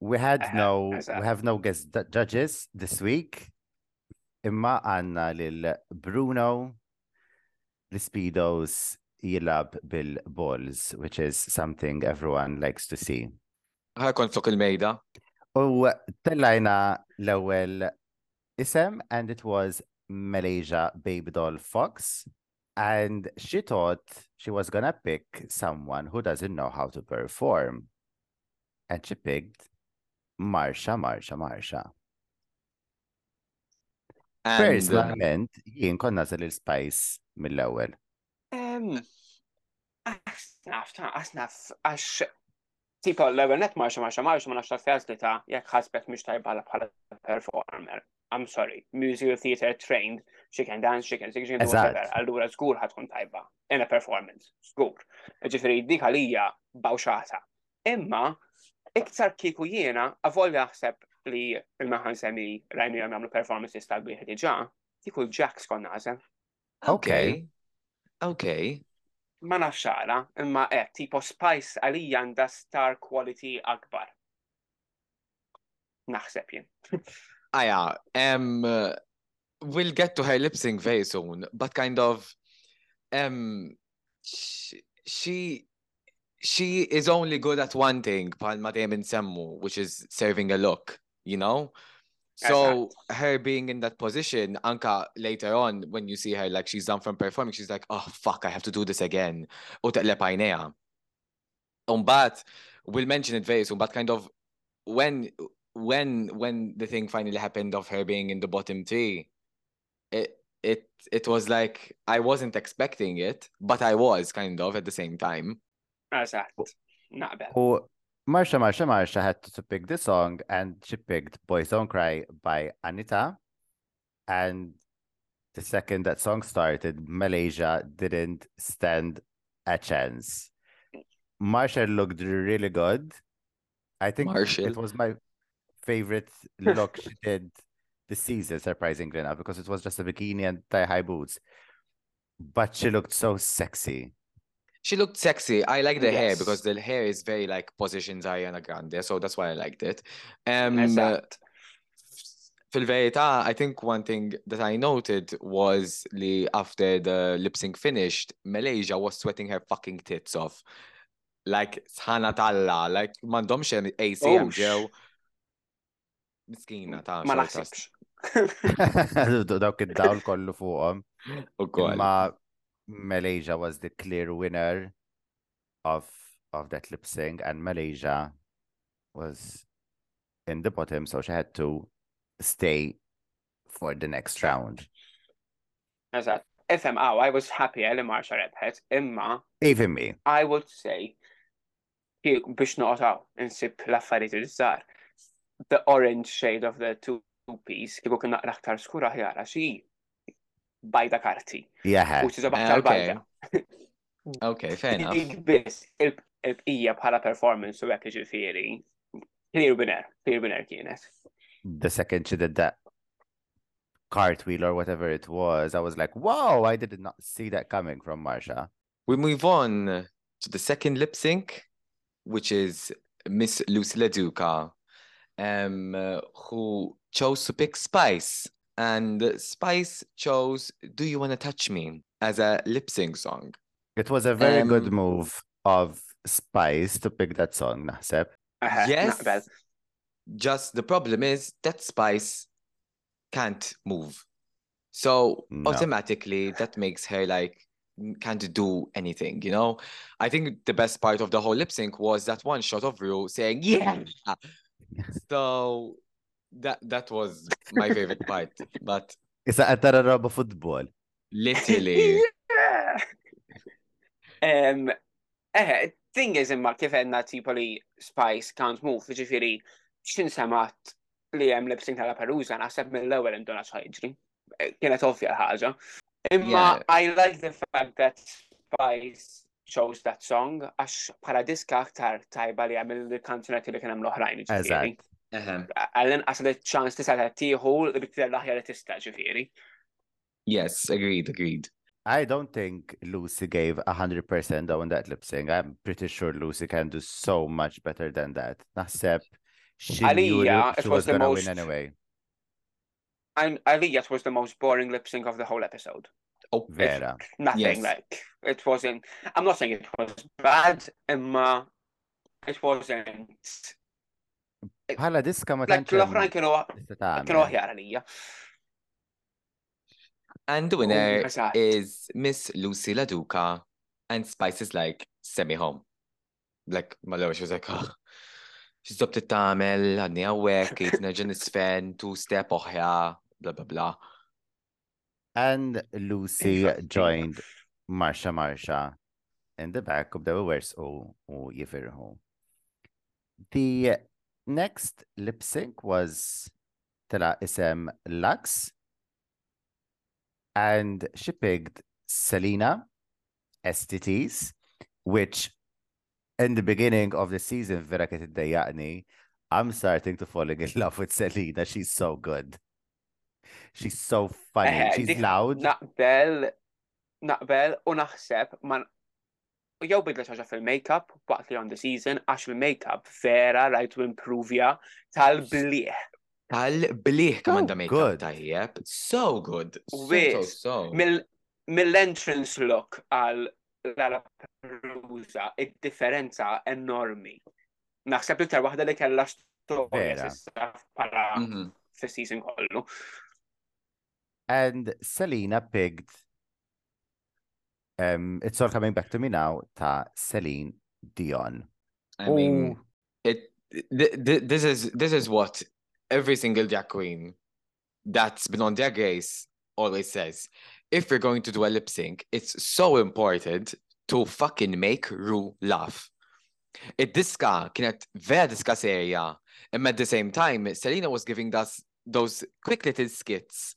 We had no, we have no guest judges this week. Imma għanna lil Bruno l-Speedos jilab bil-balls, which is something everyone likes to see. Ħa kont fuq il-mejda. U tellajna l-ewwel isem and it was Malaysia Babydoll Foxx. And she thought she was gonna pick someone who doesn't know how to perform. And she picked Marcia, Marcia, Marcia. And uh, Personalment, jien konna il-Spice mill-ewwel. Asnaf, ta' asnaf, għax tipo l-level net marxa marxa marxa ma nafx ta' li ta' jek ħasbet mux tajba bħala bħala performer. I'm sorry, musical theater trained, she can dance, she can sing, she can do whatever. Allura zgur ħatkun tajba. In a performance, zgur. Ġifiri, dik għalija bawxata. Imma, iktar kiku jiena, avolja ħseb li il-maħan semi rajni għam għamlu performances tal-bieħed iġa, kiku Jax konna għazem. Okay. Okay. ma nafx għala, imma eh, tipo Spice għalija għanda star quality akbar. Naħseb jien. (laughs) Aya, um, we'll get to her lip sync very soon, but kind of, um, she, she, she is only good at one thing, palma dejjem insemmu, which is serving a look, you know? So her being in that position, Anka later on, when you see her, like she's done from performing, she's like, oh fuck, I have to do this again. U taqleb għajnejha. Umbat, we'll mention it very soon, but kind of when when when the thing finally happened of her being in the bottom three, it it it was like I wasn't expecting it, but I was kind of at the same time. Eżatt. Naqbel. Marcia, Marcia, Marcia had to pick the song and she picked Boys Don't Cry by Anitta. And the second that song started, Malaysia didn't stand a chance. Marcia looked really good. I think Marshall. it was my favorite look she (laughs) did this season, surprisingly enough, because it was just a bikini and thigh high boots. But she looked so sexy. She looked sexy. I like the hair because Yes. the hair is very like positions Ariana Grande, so that's why I liked it. Um, Eżatt. Fil-verità, I think one thing that I noted was li after the lip sync finished, Malaysia was sweating her fucking tits off. Like sħana talla, like mandomx hemm ACM ġew. Miskina ta' Ma naħsibx. (laughs) (laughs) Dawk id-dawl kollu fuqhom. ukoll. Imma Malaysia was the clear winner of of that lip sync, and Malaysia was in the bottom, so she had to stay for the next round. Eżatt. Ifem, aw, I was happy li Marcia rebħet, imma Even me. I would say biex noqtaw insib l-affarijiet il-żar. The orange shade of the two piece kieku kien naqra aktar skura ħjara xi bajda karti. Yeah. Which is a baktar okay. bajda. (laughs) Okay, fair enough. Dik biss il- il-bqija bħala performance u hekk ġifieri. Clear winner, clear winner kienet. The second she did that cartwheel or whatever it was, I was like, whoa, I did not see that coming from Marcia. We move on to the second lip sync, which is Miss Loosey LaDuca, um, uh, who chose to pick Spice. And Spice chose Do You Wanna Touch Me as a lip sync song. It was a very good Um, move of Spice to pick that song, naħseb. Eħe, Yes. naqbel. Just the problem is that Spice can't move. So No. automatically that makes her like can't do anything, you know? I think the best part of the whole lip sync was that one shot of Ru saying, Yeah. (laughs) So that that was my favorite part. But (laughs) Issa qed tara roba futbol. literally, (laughs) Um, eh, thing is imma kif għedna tipo li Spice can't move, ġifiri, xin semat li jem lip sync tal Perusa, naħseb mill-ewel induna ċajġri. Kienet ovvja ħaġa. Imma Yeah. I like the fact that Spice chose that song, għax bħala diska aktar tajba li għamil il-kanzunetti li kienem l-oħrajn ġifiri. Eżatt. Ahem. Għallin għasad ċans tista' tiħu li biktar l-aħjar li tista' ġifiri. yes, agreed, agreed. I don't think Loosey gave 100% though in that lip sync. I'm pretty sure Loosey can do so much better than that. Naħseb she knew Aliyah, that it she was was the gonna most- win anyway. And Aliyah was the most boring lip sync of the whole episode. Oh, Vera. Nothing Yes. like it wasn't. I'm not saying it was bad, Imma. It wasn't. Bħala diska ma Like tantx hemm l-oħrajn kienu tista' kienu tagħmel. aħjar għalija. And the winner is Miss Loosey LaDuca, and Spices like, send me home. Like, my lord, she was like, oh, she's up to tamel, għadni għawek, kif nerġa (laughs) nisfen, two step oħja, blah, blah, blah. And Loosey joined Marcia Marcia in the back of the worst u u jifirħu. The next lip sync was tela isem Luxx and she picked Salina EsTitties which in the beginning of the season vera kienet iddejjaqni I'm starting to falling in (laughs) love with Salina. She's so good. She's so funny. Eh, she's loud. naqbel u naħseb man jew bidla ħaġa fil-makeup waqt li on the season għax il-makeup vera rajt u improvja tal-bliħ. Tal-bliħ kaman So da make good. tajjeb. So good. So, so, Wis, so. Mill- Mill-entrance look għal l Perusa, id-differenza enormi. Naħseb iktar waħda li kella storja bħala Mhm. fis-season kollu. And Selena picked um it's all coming back to me now ta Celine Dion. I mean, it th th this is this is what every single drag queen that's been on Drag Race always says. If we're going to do a lip sync, it's so important to fucking make Ru laugh. Id-diska kienet vera diska serja, imma at the same time, Salina was giving us those quick little skits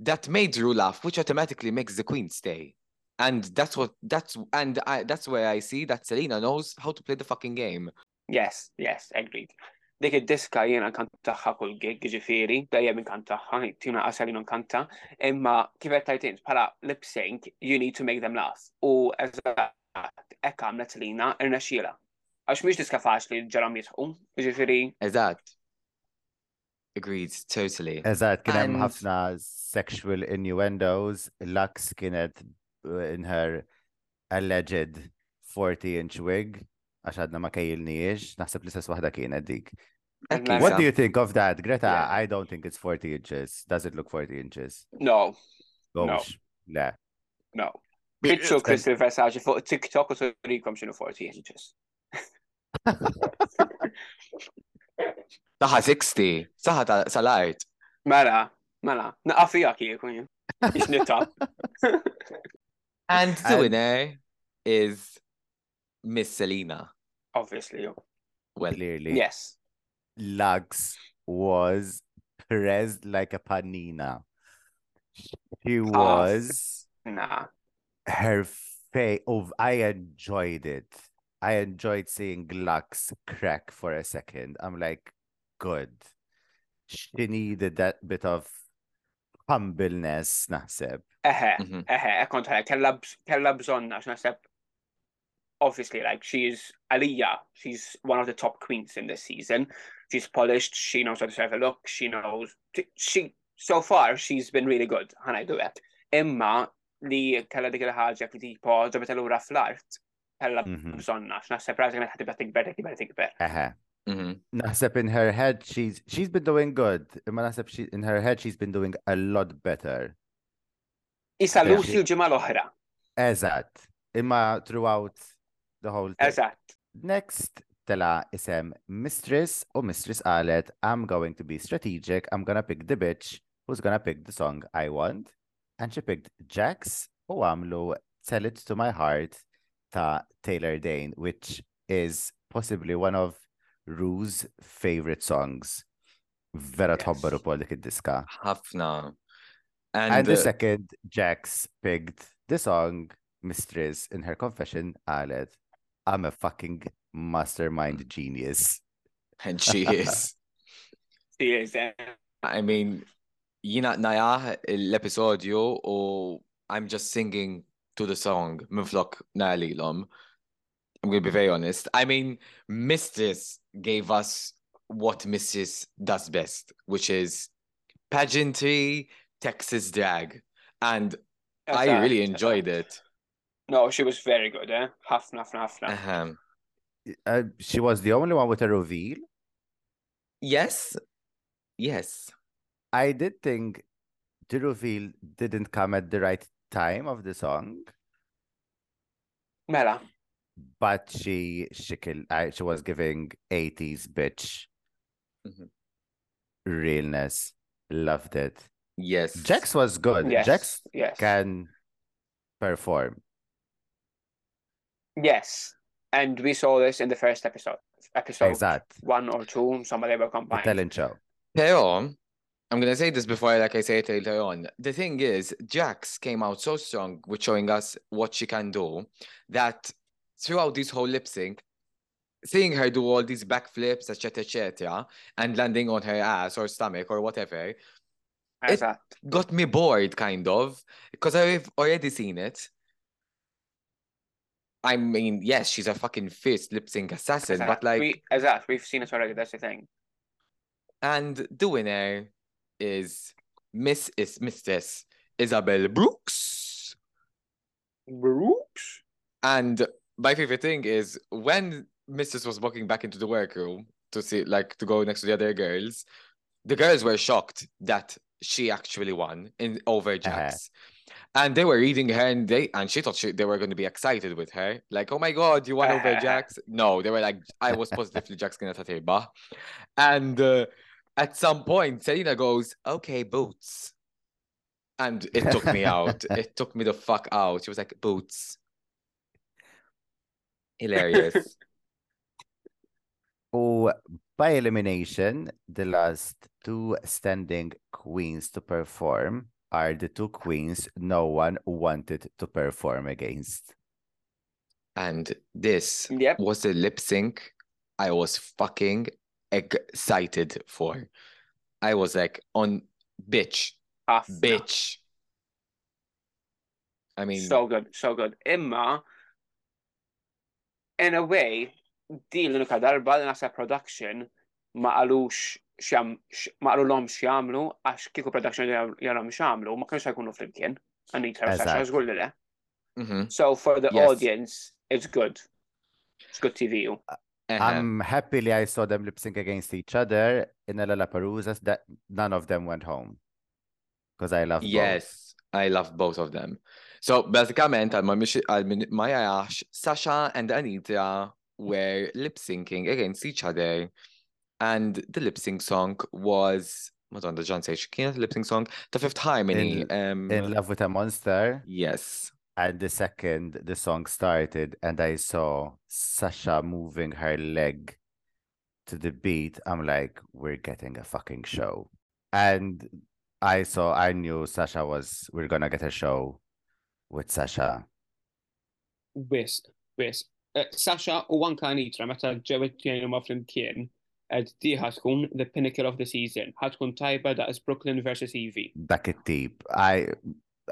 that made Ru laugh, which automatically makes the queen stay. And that's what that's and I that's where I see that Selena knows how to play the fucking game. Yes, yes, agreed. Dik id-diska jiena kantaħħa kull gig, ġifiri, dejjem inkantaħħa, tina qasalin nkanta, imma kif qed tajtint bħala lip sync, you need to make them laugh. U eżatt, hekk għamlet Selina irnexxiela. Għax mhix diska faċli ġaram jitħu, ġifiri, Eżatt. Agreed, totally. Eżatt kien hemm And- ħafna sexual innuendos, Lux kienet in her alleged 40 inch wig għax għadna ma kejilniex, naħseb l-istess waħda kienet dik. What do you think of that, Greta? Yeah. I don't think it's 40 inches. Does it look 40 inches? no, No. Gosh, le. no. Bitxu Krystal Versace fuq TikTok u turikom xinu 40 inches. Saħa 60, saħa ta- sal-art. Mela, mela, naqafija kieku jien. Ix nita. And (laughs) the winner is Miss Salina. Obviously. Well, Clearly. Yes. Luxx was pressed like a panina. She Ah. was Nah. her face. Oh, I enjoyed it. I enjoyed seeing Luxx crack for a second. I'm like, good. She needed that bit of humbleness, naħseb. Eħe, mhm. eħe, ekkont ħaj, kella bż- kella bżonna, għax naħseb, obviously, like, she's Aliyah, she's one of the top queens in this season. She's polished, she knows how to serve a look, she knows, she, so far, she's been really good, ħana jdu għek. Imma, li kella dik il-ħagġa li tipo, ġabet l-ura fl-art, kella bżonna, għax naħseb raġa għanet ħatibda tikber, tikber, tikber. Eħe. Mhm. Naħseb in her head she's she's been doing good. Imma naħseb she in her head she's been doing a lot better. Issa Yeah. Loosey u ġimgħa l-oħra. Eżatt. Imma throughout the whole thing. Eżatt. Next tela isem Mistress u Mistress qalet I'm going to be strategic. I'm gonna pick the bitch who's gonna pick the song I want. And she picked Jax u għamlu Tell It to My Heart ta' Taylor Dayne, which is possibly one of Ru's favorite songs. Vera Yes. tħobbar ukoll dik id-diska. ħafna. And, And, the uh, second, Jax picked the song Mistress in her confession qalet I'm a fucking mastermind genius. (laughs) and she is. (laughs) She is? I mean, jina najaħ l-episodju u I'm just singing to the song minn flok nalilom. I'm gonna be very honest. I mean, Mistress gave us what Mistress does best, which is pageantry, Texas drag. And I Eżatt, really eżatt. enjoyed it. No, she was very good, eh? Ħafna, ħafna, ħafna. Um, Uh, she was the only one with a reveal. yes, yes. I did think the reveal didn't come at the right time of the song, Mela, but she she killed, I, she was giving 80s bitch Mhm. realness. Loved it. Yes. Jax was good. yes, Jax yes, can perform. yes. And we saw this in the first episode. Episode Exact. one or two, somebody will them were The combined. talent show. Pero, I'm gonna say this before, like I say it later on. The thing is, Jax came out so strong with showing us what she can do that throughout this whole lip sync, seeing her do all these backflips, etc., etc., and landing on her ass or stomach or whatever, Eżatt. got me bored, kind of, because I've already seen it. I mean, yes, she's a fucking fierce lip sync assassin, but like, We, eżatt, we've seen it already, that's the thing. And the winner is Miss is Mistress Isabelle Brooks. Brooks? And my favorite thing is when Mrs. was walking back into the workroom to see like to go next to the other girls, the girls were shocked that she actually won in over Jax. And they were reading her and they and she thought she, they were going to be excited with her. Like, oh my god, you won over (laughs) Jax. No, they were like, I was positively Jax gonna tateba. And uh, at some point, Salina goes, okay, boots. And it took me out. (laughs) It took me the fuck out. She was like, boots. Hilarious. (laughs) Oh, by elimination, the last two standing queens to perform are the two queens no one wanted to perform against. and this Yep. was the lip sync I was fucking excited for. I was like on bitch, Ħafna. bitch. I mean, So good, so good. Imma, in a way, di l-unika darba li nasa production ma qalux xam, ma qalu l-om xjamlu, għax kiku production jarom xjamlu, ma kienx jkunu flimkien. Anita, Eżatt. Sasha, żgur li le. mhm, So for the Yes. audience, it's good. It's good TV. uh-huh. I'm happily I saw them lip sync against each other in a Lollapaloozas that none of them went home. Because I love both. Yes, I love both of them. So basicament, għal ma mixi- għal min- ma jarax, Sasha and Anita were lip syncing against each other. And the lip sync song was, Madonna, John says, kienet lip sync song, The Fifth Harmony. um, In Love with a Monster. yes. And the second the song started and I saw Sasha moving her leg to the beat, I'm like, we're getting a fucking show. And I saw, I knew Sasha was, we're gonna get a show with Sasha. Wis, wis. Eh, Sasha u anka Anetra meta ġewet jgħinu ma flimkien ed di ħatkun the pinnacle of the season. ħatkun tajba da is Brooklyn versus Yvie. Dak it-tip. I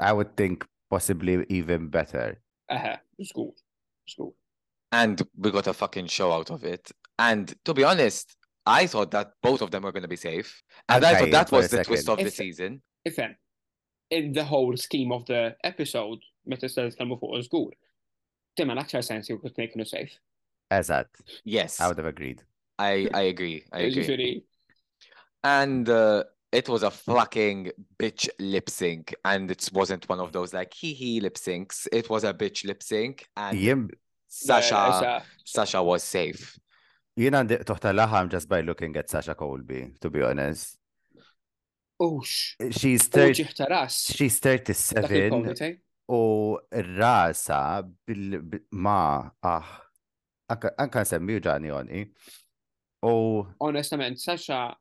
I would think possibly even better. Eħe, żgur, żgur. And we got a fucking show out of it. And to be honest, I thought that both of them were going to be safe. And I thought that was the twist second. of the season. If- season. In the whole scheme of the episode, meta s-sal tkellmu fuq żgur, timma l-aktar sens jew kut kienu safe. As that, Yes. I would have agreed. I I agree. I agree. Ġifiri, And uh, it was a fucking bitch lip sync, and it wasn't one of those like hee hee lip syncs. It was a bitch lip sync, and Jiem, Sasha eżatt. Sasha was safe. jien għandi toħta laħam just by looking at Sasha Colby, to be honest. Ux, She's, 30, ġiħta she's 37 il-komite. U rasa bil, ma, ah, anka nsemmi ġani oni. U Onestament, Sasha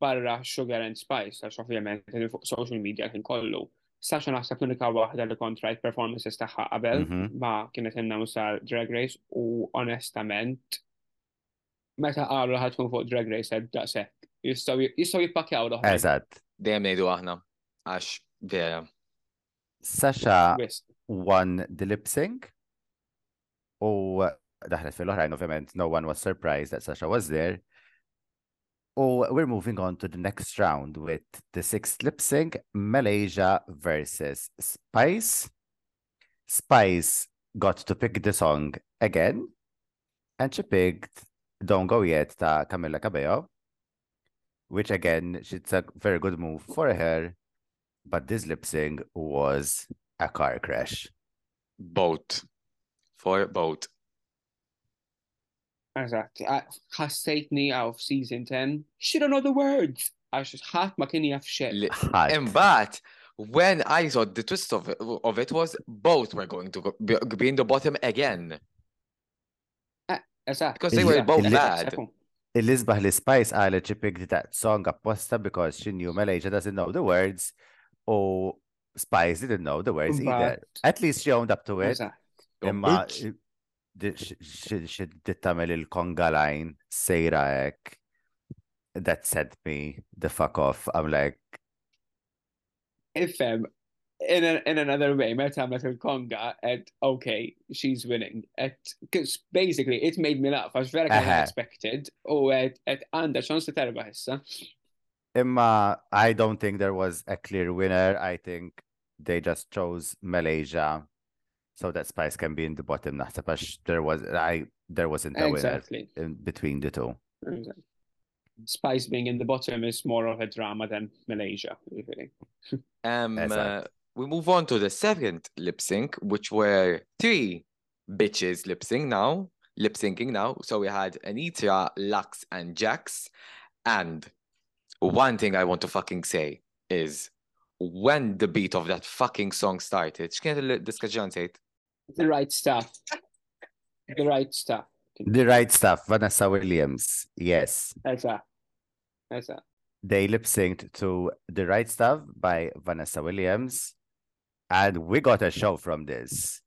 barra Sugar and Spice, għax ovvjament fuq social media kien kollu. Sasha naħseb l-unika waħda li kontrajt performances taħħa qabel Mhm. ma kienet innawsa Drag Race u onestament meta qalu ħad tkun fuq Drag Race għed daqsek. Jistaw jippakjaw l-oħra. eżatt, Dejjem ngħidu aħna għax vera. Sasha won the lip sync? U daħlet fil-oħrajn, ovvjament, no one was surprised that Sasha was there. Oh, we're moving on to the next round with the sixth lip sync, Malaysia versus Spice. Spice got to pick the song again, and she picked Don't Go Yet ta' Camila Cabello, which again, it's a very good move for her, but this lip sync was a car crash. Boat. For boat. Eżatt. Ħassejtni għaw f'season 10. She don't know the words. Għax ħadd ma kien jaf xejn. Li- Ħadd. Imbagħad when I saw the twist of it, of it was both were going to go, be, be in the bottom again. Eżatt. Because they were Eżatt, both bad. Elizabeth Lee Spice qalet she picked that song apposta because she knew Malaysia doesn't know the words, or Spice didn't know the words either. But- At least she owned up to it. Imma Bitch. i- di- x- x- xi dit tagħmel il-konga line sejra hekk. That sent me the fuck off. I'm like, Ifem, in, a, in another way, meta għamlet il-konga, et okay, she's winning. Et, cause basically, it made me laugh. I was very kind Aha. expected. U et, et għanda ċans terba issa. Imma I don't think there was a clear winner. I think they just chose Malaysia so that Spice can be in the bottom naħseb għax there was I there wasn't a winner Exactly. in between the two. exactly. Spice being in the bottom is more of a drama than Malaysia. Really. Um, (laughs) uh, we move on to the second lip sync, which were three bitches lip sync now, lip syncing now. So we had Anita, Luxx, and Jax. And one thing I want to fucking say is when the beat of that fucking song started, x'kienet il-diskaġġan sejt? The right stuff. The right stuff. The right stuff, Vanessa Williams. Yes. Eżatt. Eżatt. They lip synced to The Right Stuff by Vanessa Williams. And we got a show from this.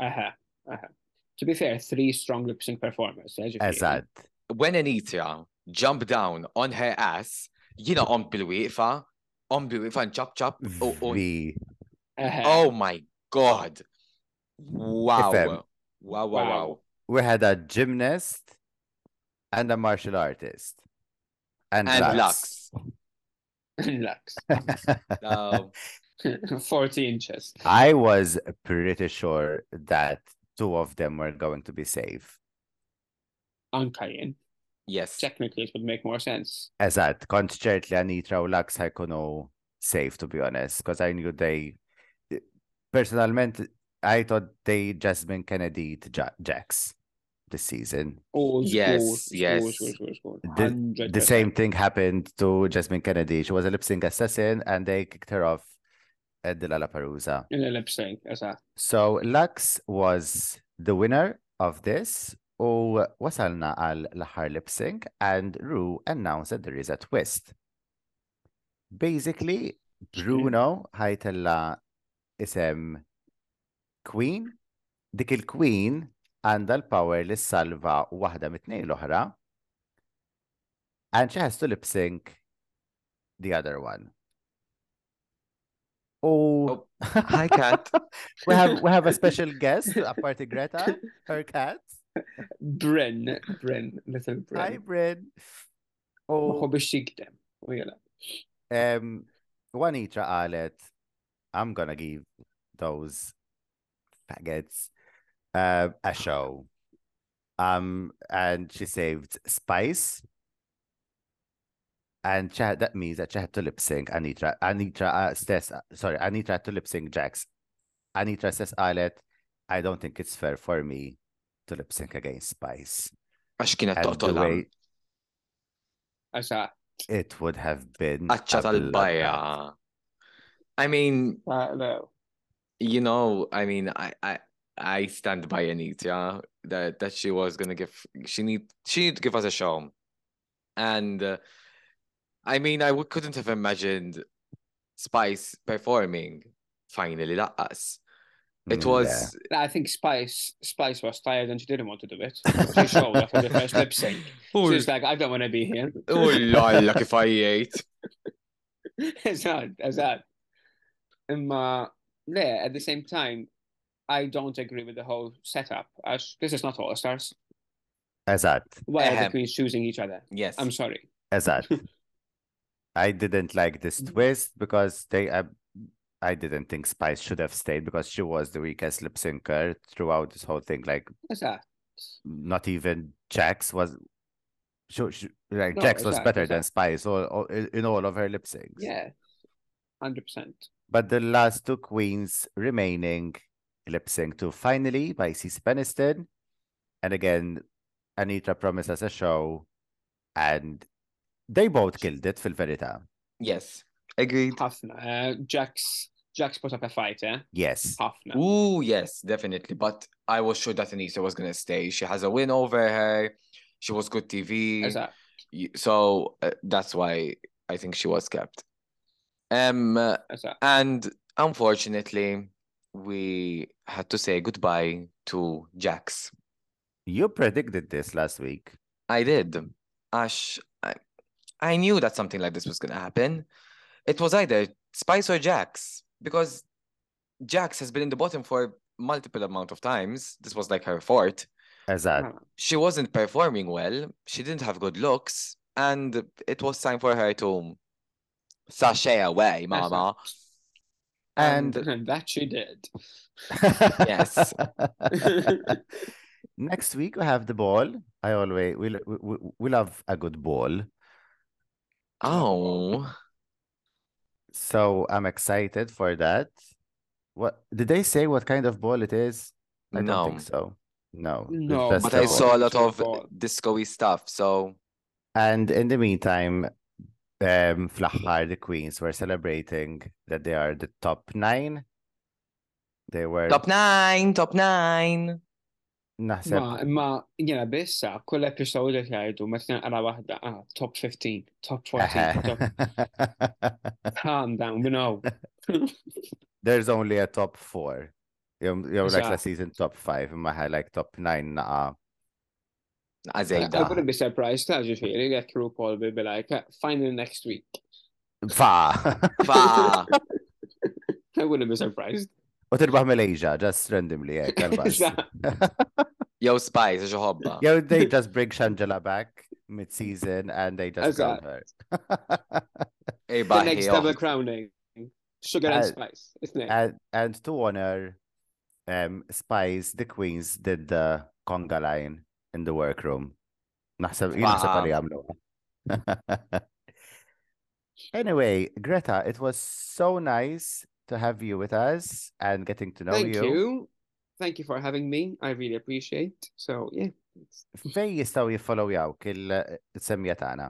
Aha. Aha. To be fair, three strong lip sync performers. ġifieri. Eżatt. When Anita jumped down on her ass, jina on bil-wieqfa, on bil-wieqfa and chop chop. Oh, oh, uh-huh. oh my god. Wow. Wow, wow, Wow. wow. We had a gymnast and a martial artist. And, And Luxx. Luxx. (laughs) Luxx. No. (laughs) Um, (laughs) 40 inches. I was pretty sure that two of them were going to be safe. Anka jien. Yes. Technically, it would make more sense. Eżatt, kont ċert li Anetra u Luxx ħajkunu safe, to be honest, because I knew they... Personalment, I thought they Jasmine Kennedy to Ja- Jax this season. Oh, Yes, yes. The, the same thing happened to Jasmine Kennedy. She was a lip sync assassin and they kicked her off at the Lollapalooza. In a lip sync, eżatt. So Luxx was the winner of this. U wasalna għal l-aħħar lip sync and Ru announced that there is a twist. Basically, Bruno ħajtella isem Queen. Dik il-Queen għandha l-power li salva waħda mit-tnejn l-oħra. And she has to lip sync the other one. Oh, oh Hi, cat. (laughs) we have we have a special (laughs) guest, apart Greta, her cat. Bren. little Hi, Bryn. Bryn. Uħu Oh, biex jikdem. U jela. um, Juanita qalet, I'm gonna give those faggots uh, a show. Um, and she saved Spice. And she had, that means that she had to lip sync Anetra. Anetra uh, stess, sorry, Anetra had to lip sync Jax. Anetra says, Alet, I don't think it's fair for me to lip sync against Spice. Għax kienet And the way Għaxa, it would have been. Qaċċa a tal-bajja. I mean, uh, no. you know, I mean, I, I, I stand by Anita that that she was gonna give. She need she need to give us a show, and uh, I mean, I w- couldn't have imagined Spice performing finally laqqas. It Mm, was I think Spice Spice was tired and she didn't want to do it. She showed after the first lip sync. She was like, I don't want to be here. oh lalla kif għajjejt. Eżatt, eżatt. Imma, le, at the same time, I don't agree with the whole setup. As this is not All Stars. Eżatt, Why are the queens choosing each other? Yes. I'm sorry. eżatt. (laughs) I didn't like this Mhm. twist because they. Uh, I didn't think Spice should have stayed because she was the weakest lip syncer throughout this whole thing. Like, Eżatt. not even Jax was. She, she, like No, Jax was exact- better than exact. Spice all, all, in in all of her lip syncs. Yeah. 100%. But the last two queens remaining lip sync to finally by Cece Peniston. And again, Anita promised us a show and they both killed it fil verita. Yes. Agreed. Ħafna. Uh, Jax, Jax put up a fight, eh? Yes. Ħafna. Ooh, yes, definitely. But I was sure that Anita was gonna stay. She has a win over her. She was good TV. Eżatt. Y- So uh, that's why I think she was kept. Um, uh, Eżatt. and unfortunately, we had to say goodbye to Jax. You predicted this last week. I did. Ash, I, I knew that something like this was gonna happen. It was either Spice or Jax because Jax has been in the bottom for multiple amount of times. This was like her fourth. Eżatt. Hmm. she wasn't performing well. She didn't have good looks, and it was time for her to sashay away, mama. And (laughs) that she did. Yes. (laughs) Next week we have the ball. I always we we, we, we love a good ball. oh, So I'm excited for that. What did they say what kind of ball it is? I don't think so. No. it's No, But a I ball. saw a lot of disco-y stuff, so And in the meantime, um, fl-aħħar the Queens were celebrating that they are the top nine. They were top nine, top nine. Naħseb Ma, ma, jena bissa, kull episod li jgħidu, ma t-naqra wahda, ah, top 15, top 14, (laughs) top, calm down, we know. (laughs) There's only a top four. Jom, jom like la season top five, imma ħaj like top nine naqa. I Azejda. wouldn't be surprised, ta' ġifiri, like RuPaul will be like, "Ah, finally next week. Fa! Fa. (laughs) I wouldn't be surprised. U tirbaħ Malaysia, just randomly, kalbas. (laughs) (laughs) Yo, Spice, ġo hobba. Yo, (laughs) they just bring Shangela back mid-season and they just crown Eżatt. her. Ej, The next baħi, double oh. crowning. Sugar and Uh, spice, isn't it? and, and to honor um, Spice, the Queens did the conga line in the workroom. Naħseb, jien naħseb Wow. għalli għamlu. Anyway, Greta, it was so nice to have you with us and getting to know Thank you. you. Thank you for having me. I really appreciate. So, yeah. Fej jistaw jiffollow jawk il-semmija tagħna.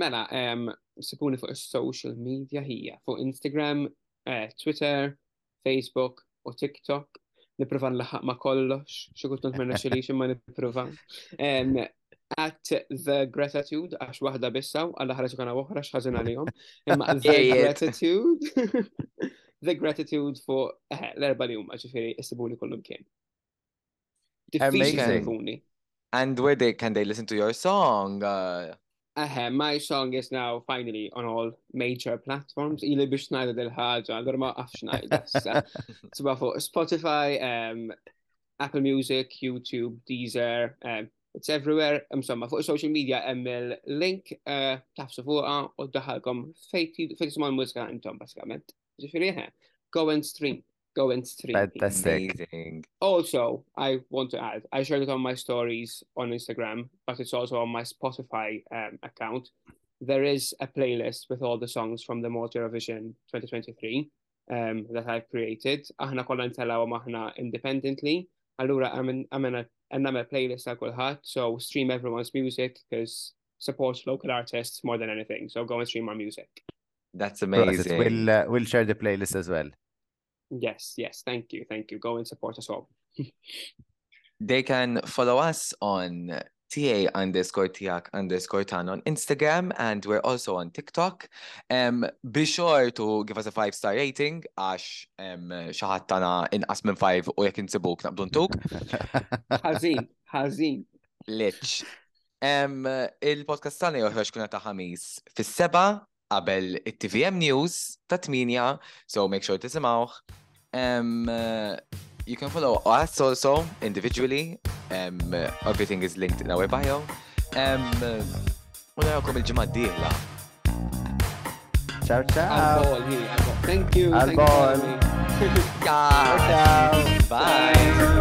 Mela, um, sipuni fuq social media hija, fuq Instagram, eh, Twitter, Facebook u TikTok. Niprofa nlaħaq ma kollox, xukultant ma naxxilix imma niprofa. Um, at the gratitude, għax wahda bissaw, għalla ħarġu kana uħra xħazin għalihom. Imma the gratitude, (laughs) the gratitude fuq eh, l-erba li huma ġifiri issibuni kollum kien. Amazing. And where they can they listen to your song? Uh, Uh, my song is now finally on all major platforms. Ili biex najda dil-ħagġa, għadur ma għafx najda. Tuba fuq Spotify, um, Apple Music, YouTube, Deezer, um, it's everywhere. Insomma, fuq social media hemm il-link uh, tafsu fuqa u daħalkom fejn tisma' l-mużika intom basikament. Ġifieri, go and stream. go and stream. please. Fantastic. Amazing. Also, I want to add, I shared it on my stories on Instagram, but it's also on my Spotify um, account. There is a playlist with all the songs from the Mod Eurovision 2023 um, that I've created. Aħna kollha ntellaw maħna independently. Allura għamena għannam a playlist I għal kulħadd, so stream everyone's music because support local artists more than anything. So go and stream our music. That's Process. amazing. We'll, uh, we'll share the playlist as well. Yes, yes, thank you, thank you. Go and support us all. (laughs) They can follow us on TA underscore tiak underscore tan on Instagram and we're also on TikTok. Um, be sure to give us a five star rating għax um, xaħat tana inqas minn five u jek insibuk naqbdu ntuk. Ħażin, ħażin. Litx. Um, il-podcast tana joħroġ kuna ta' ħamis fis-seba qabel it-TVM News ta' 8, so make sure tisimawh. Um, uh, you can follow us also individually. Um, uh, everything is linked in our bio. Um, uh, u narawkom il-ġimgħa ciao, ciao. Għal-ball, hi, għal-ball. Thank you. thank you for Għal-ball. having me. Ciao.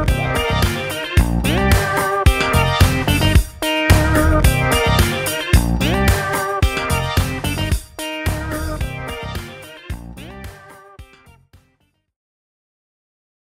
Ciao.